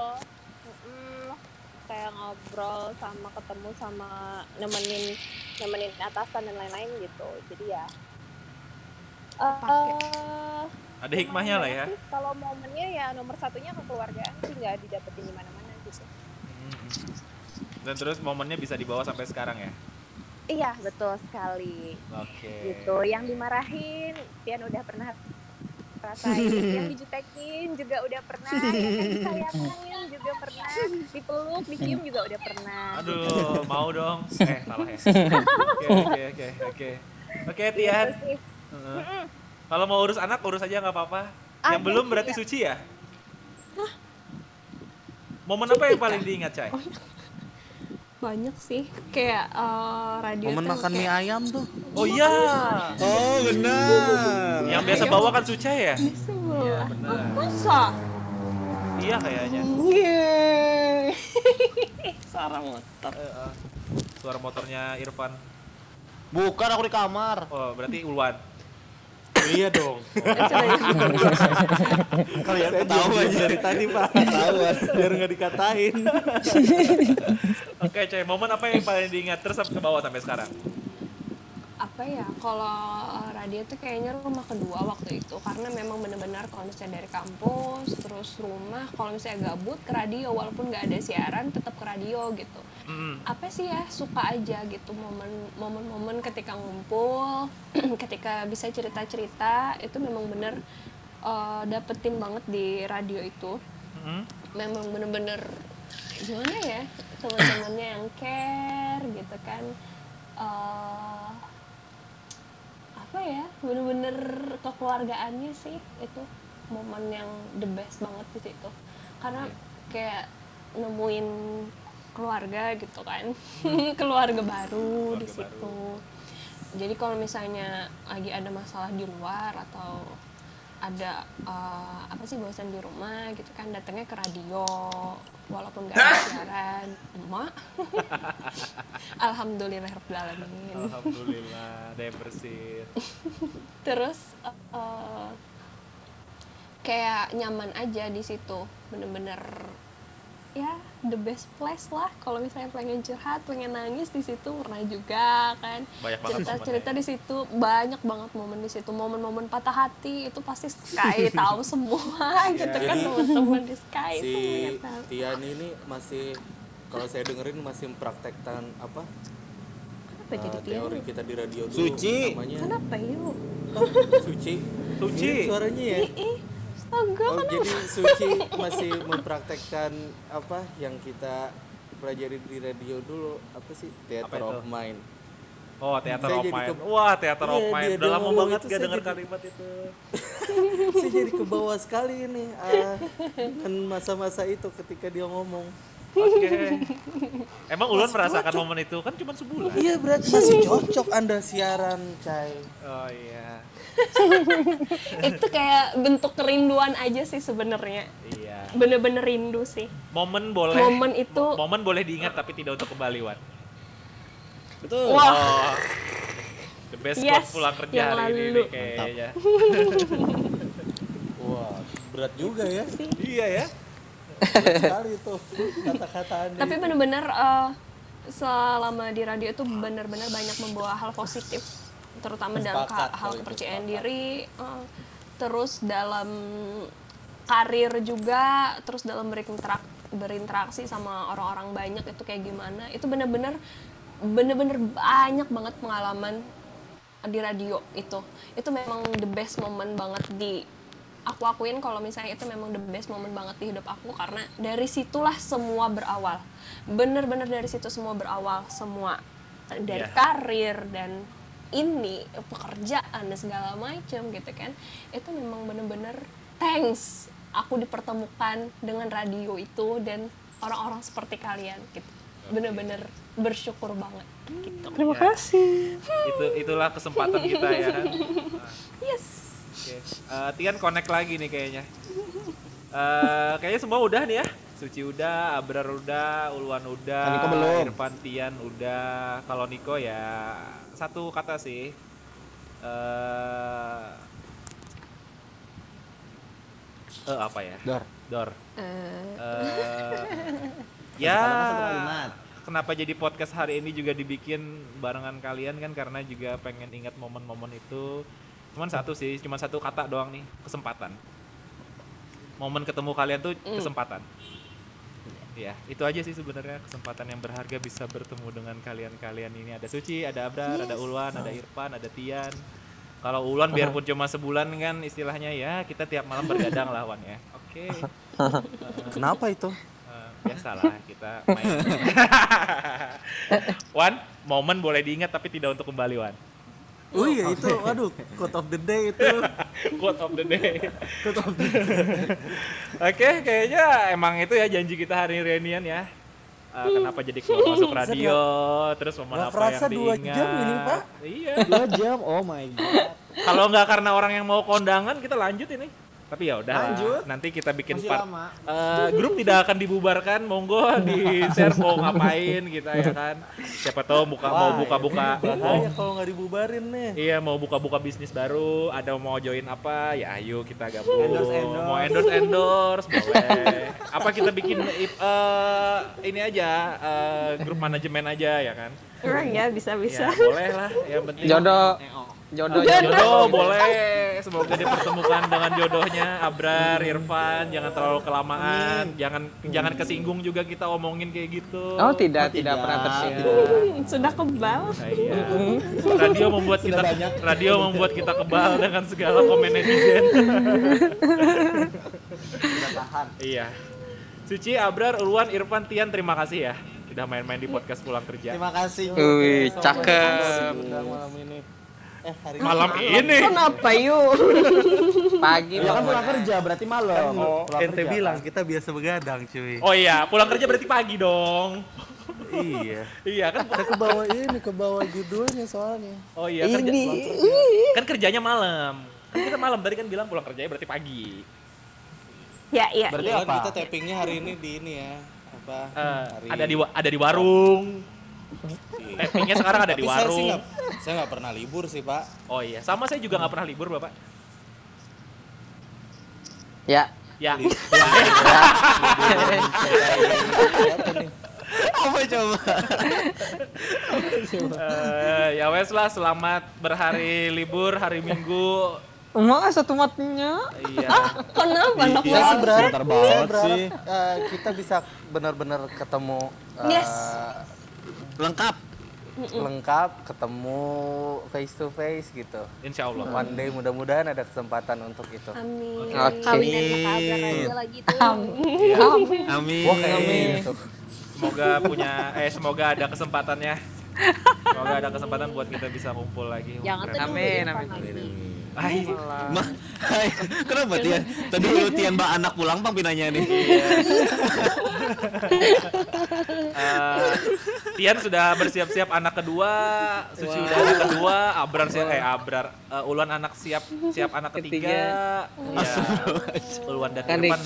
Kayak ngobrol sama ketemu sama nemenin nemenin atasan dan lain-lain gitu jadi ya eh Ada hikmahnya lah ya. sih. kalau momennya ya nomor satunya kekeluargaan sih nggak didapetin di mana-mana gitu Dan terus momennya bisa dibawa sampai sekarang ya? iya betul sekali Oke. gitu yang dimarahin Tian udah pernah rasain yang dijutekin juga udah pernah ya kan disayangin juga pernah dipeluk dicium juga udah pernah Aduh, mau dong. Eh, salah ya. Oke, oke, oke, oke. Oke, Tian. Gitu. Heeh. Kalau mau urus anak, urus aja nggak apa-apa. Yang belum berarti ya. suci ya? Momen apa yang paling diingat, Cai? Banyak sih kayak eh, radio Momen makan mie kayak ayam tuh. Oh iya. Oh benar. Yang biasa bawa kan Suca ya? sebelah. benar. masa Iya kayaknya. Yeay. Sarang motor. Suara motornya Irfan. Bukan aku di kamar. Oh, berarti Ulwan. Iya dong. Kalian tahu aja. dari tadi pak. Ketahuan. Biar nggak dikatain. Oke, Coy. Momen apa yang paling diingat terus ke bawah sampai sekarang? Apa ya kalau radio tuh kayaknya rumah kedua waktu itu karena memang benar-benar kalau misalnya dari kampus terus rumah kalau misalnya gabut ke radio walaupun nggak ada siaran tetap ke radio gitu Mm. apa sih ya suka aja gitu momen momen-momen ketika ngumpul ketika bisa cerita-cerita itu memang bener eh, dapetin banget di radio itu Mm. memang bener-bener gimana ya teman-temannya yang care gitu kan Eh, apa ya? Bener-bener kekeluargaannya sih itu momen yang the best banget di situ. Karena kayak nemuin keluarga gitu kan. Keluarga baru di situ. jadi kalau misalnya lagi ada masalah di luar atau ada eh, apa sih bosan di rumah gitu kan datangnya ke radio walaupun gak ada siaran. Emak. Alhamdulillah alamin. Alhamdulillah, ada yang bersih. terus eh, kayak nyaman aja di situ bener-bener ya the best place lah. Kalau misalnya pengen curhat pengen nangis di situ pernah juga kan? Banyak banget cerita cerita di situ banyak banget momen di situ. Momen-momen patah hati itu pasti Sky tahu semua gitu kan teman-teman di Sky si tahu. Tian ini masih kalau saya dengerin masih mempraktekkan apa? Apa jadi eh, dia teori kita di radio dulu Suci. namanya. Kenapa yuk? Suci. Suci. Suaranya ya? Ih astaga oh jadi Suci masih mempraktekkan apa yang kita pelajari di radio dulu apa sih Apa theater itu? of mind Oh, Theater Saya of Mind. ke- Wah, Theater of Iya, Mind. Udah lama banget gak denger jadi- kalimat itu. saya jadi ke bawah sekali ini dengan masa-masa itu ketika dia ngomong Oke. Emang Ulun merasakan momen itu kan cuma sebulan. iya berarti masih cocok anda siaran cai Oh iya. itu kayak bentuk kerinduan aja sih sebenarnya Iya. bener-bener rindu sih Momen boleh Momen itu- momen boleh diingat tapi tidak untuk kembali, Wan. Betul. wah Oh. The best Yes, quote pulang kerja yang hari ini lalu. nih kayaknya. wah berat juga ya iya ya. berat sekali tuh kata-kata anda tapi bener-bener eh, selama di radio itu bener-bener banyak membawa hal positif terutama dalam Sepakat ka- hal kepercayaan sepakat. diri eh, terus dalam karir juga terus dalam berinterak berinteraksi sama orang-orang banyak itu kayak gimana itu bener-bener bener-bener banyak banget pengalaman di radio itu itu memang the best moment banget di aku akuin kalau misalnya itu memang the best moment banget di hidup aku karena dari situlah semua berawal bener-bener dari situ semua berawal semua dari Iya. karir dan ini pekerjaan dan segala macam gitu kan itu memang bener-bener thanks aku dipertemukan dengan radio itu dan orang-orang seperti kalian gitu bener-bener bersyukur banget gitu Terima kasih. Itu itulah kesempatan kita ya kan. yes Oke. Eh, Tian connect lagi nih kayaknya. Eh, kayaknya semua udah nih ya. Suci udah, Abrar udah, Ulwan udah, Niko belum. Irfan Tian udah. Kalau Niko ya satu kata sih. Eh eh, apa ya? Dor. Dor. Eh, Kata-kata ya kenapa jadi podcast hari ini juga dibikin barengan kalian kan karena juga pengen ingat momen-momen itu cuman satu sih cuman satu kata doang nih kesempatan momen ketemu kalian tuh kesempatan ya itu aja sih sebenarnya kesempatan yang berharga bisa bertemu dengan kalian-kalian ini. Ada Suci ada Abrar ada Ulwan ada Irfan ada Tian. Kalau Ulwan biarpun cuma sebulan kan istilahnya ya kita tiap malam bergadang lah Wan ya. Oke. Kenapa itu? Eh, biasalah kita main. Wan, momen boleh diingat tapi tidak untuk kembali Wan. Oh iya itu aduh quote of the day itu Quote of the day. Oke, kayaknya emang itu ya janji kita hari ini reunian ya. eh, kenapa jadi keluar masuk radio, terus momen Nggak apa yang dua diingat. jam ini, Pak. Iya. Dua jam, oh my god. Kalau nggak karena orang yang mau kondangan, kita lanjut ini. Tapi ya udah, Lanjut. nanti kita bikin Masih part. lama. Eh, grup tidak akan dibubarkan, monggo di share mau ngapain kita ya kan. Siapa tahu buka mau buka-buka, mau Bahaya kalau nggak dibubarin nih. Iya mau buka-buka bisnis baru, ada mau join apa, ya ayo kita gabung. Endorse, endorse. Mau endorse endorse, boleh. apa kita bikin eh, ini aja eh, grup manajemen aja ya kan? Orang ya bisa-bisa. Ya boleh lah, yang penting. Jodoh. Jodoh. Jodoh boleh, semoga dipertemukan dengan jodohnya Abrar, Irfan, jangan terlalu kelamaan, jangan jangan kesinggung juga kita omongin kayak gitu. Oh tidak, Oh, tidak tidak. pernah tersinggung. Hmm, Sudah kebal. Nah, iya. Radio membuat kita radio membuat kita kebal dengan segala komen netizen. Iya. Suci, Abrar, Ulwan, Irfan, Tian, terima kasih ya sudah main-main di podcast pulang kerja. Terima kasih. Wih, cakep. Udah malam ini. Eh hari Malam ini. Kenapa yuk? Pagi Ya kan pulang kerja berarti malam. Oh, Pulang ente kerja, bilang kan? kita biasa begadang cuy. Oh iya, pulang kerja berarti pagi dong. iya. Iya kan? Saya ke bawah ini, ke bawah judulnya soalnya. Oh iya, kerja, kan kerjanya malam. Kan kita malam tadi kan bilang pulang kerjanya berarti pagi. Ya, ya. Berarti Ya kan apa? kita tappingnya hari ini di ini ya. Apa? Hari ada di ada di warung. Iya. Tappingnya sekarang ada di Tapi saya sih warung. saya nggak pernah libur sih pak. Oh iya, sama saya juga nggak pernah libur bapak. Ya. Ya? Apa coba? Eh, ya wes lah, selamat berhari libur hari Minggu. Emang satu matinya? Iya. Kenapa anak Saya sih berharap, Bentar saya banget berharap sih. eh, kita bisa benar-benar ketemu eh, Yes. Lengkap. Lengkap, ketemu face to face gitu. Insya Allah. One day mudah-mudahan ada kesempatan untuk itu. Amin. Oke. Kawinan aja lagi tuh. Amin. Wah kayaknya gitu. Semoga punya, eh semoga ada kesempatannya. Semoga ada kesempatan buat kita bisa kumpul lagi. Jangan Amin, Irfan amin. lagi. Ay, Ma, hai, kenapa Tian? Tadi lu Tian mbak anak pulang bang pinanya nih. eh, Tian sudah bersiap-siap anak kedua, Suci udah anak kedua, Abrar siap, eh Abrar, eh, Ulwan anak siap siap anak ketiga. Iya. Ulwan dan Kan Irfan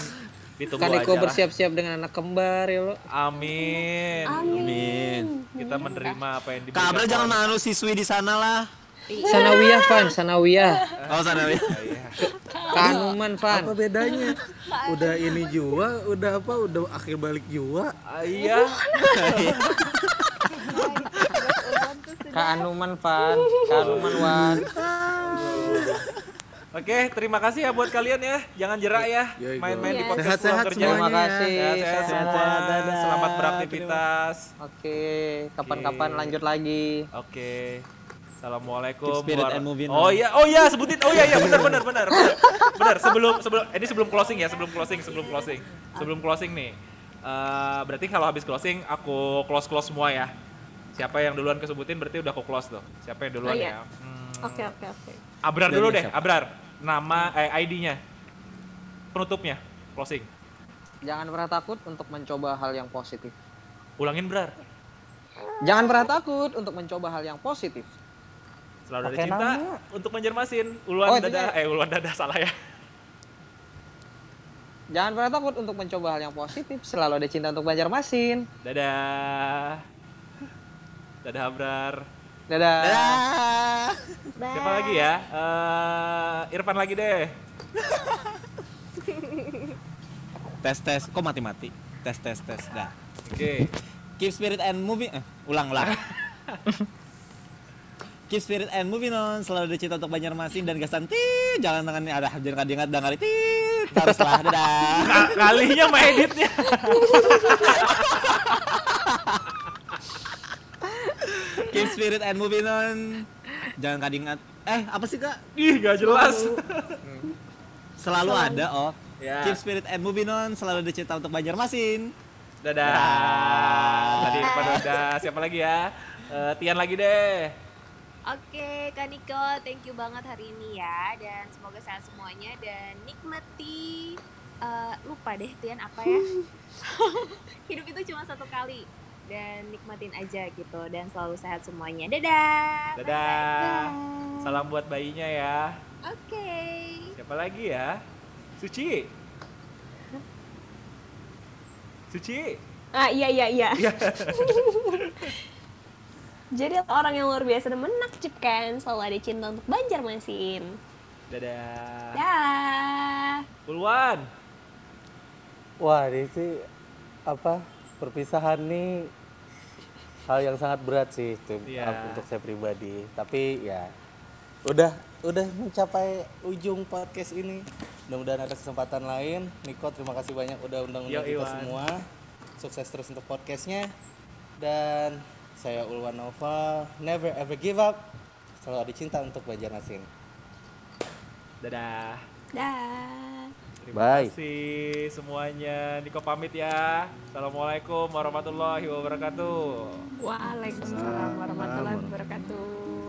ditunggu Kan aja bersiap-siap dengan anak kembar ya lo. Amin. Amin. Kita menerima apa yang diberikan. Abra jangan malu siswi di sana lah. Sanawiyah Van, Sanawiyah. Oh sana ya. Kanuman Van. Apa bedanya? Udah ini juga, udah apa? Udah akhir balik juga. Ah, iya. Kanuman Van, Kanuman Wan. Oke, terima kasih ya buat kalian ya. Jangan jerak ya. Yoi, Main-main di Yes. podcast Sehat-sehat pulang kerja. semuanya. Terima kasih. Sehat-sehat Sehat. semua. Dadah. Selamat beraktivitas. Oke, kapan-kapan lanjut lagi. Oke. Assalamualaikum. Keep spirit and moving Oh iya, oh iya sebutin. Oh iya iya benar benar benar. Benar. Benar, sebelum sebelum ini sebelum closing ya, sebelum closing, sebelum closing. Sebelum closing nih. Eh, berarti kalau habis closing aku close close semua ya. Siapa yang duluan kesebutin berarti udah aku close tuh. Siapa yang duluan Oh, iya. ya? Hmm, Oke, oke, oke. Abrar dulu deh, siapa? Abrar. Nama eh ID-nya. Penutupnya, closing. Jangan pernah takut untuk mencoba hal yang positif. Ulangin, Brar. Jangan pernah takut untuk mencoba hal yang positif. Selalu ada Pakai cinta nama. untuk Banjarmasin. Uluan Oh, dadah, ya. eh uluan dadah salah ya. Jangan pernah takut untuk mencoba hal yang positif. Selalu ada cinta untuk Banjarmasin. Dadah. Dadah Abrar. Dadah. Siapa lagi ya? Eh, Irfan lagi deh. Tes tes. Kok mati mati? Tes tes tes. Dah. Oke. Keep spirit and moving. Eh, ulang ulang. Keep spirit and moving on. Selalu ada cinta untuk Banjarmasin dan gasan tit. Jangan tangan ada jangan kadingat dangali tit. Haruslah dadah. Ka- Kalinya mah editnya. Keep spirit and moving on. Jangan kadingat. Eh, apa sih Kak? Ih, gak jelas. Selalu ada, oh. Ya. Keep spirit and moving on. Selalu ada cinta untuk Banjarmasin. Dadah. Tadi Irfan udah. Siapa lagi ya? Eh, Tian lagi deh. Oke, Kak Niko, thank you banget hari ini ya. Dan semoga sehat semuanya dan nikmati eh, lupa deh Tian apa ya hidup itu cuma satu kali dan nikmatin aja gitu dan selalu sehat semuanya dadah Dadah. Salam buat bayinya ya. oke Siapa lagi ya? Suci. Suci. Ah iya iya iya. Jadi orang yang luar biasa dan menakjubkan selalu ada cinta untuk Banjarmasin. Dadah. Dah. Puluhan. Wah, ini sih apa perpisahan nih hal yang sangat berat sih itu Iya. untuk saya pribadi. Tapi ya udah udah mencapai ujung podcast ini. Mudah-mudahan ada kesempatan lain. Niko terima kasih banyak udah undang-undang kita Iwan. semua. Sukses terus untuk podcastnya. Dan saya Ulwan Nova, never ever give up. Selalu ada cinta untuk Banjarmasin. Dadah. Dah. Terima Bye. kasih semuanya. Niko pamit ya. Assalamualaikum warahmatullahi wabarakatuh. Waalaikumsalam warahmatullahi wabarakatuh.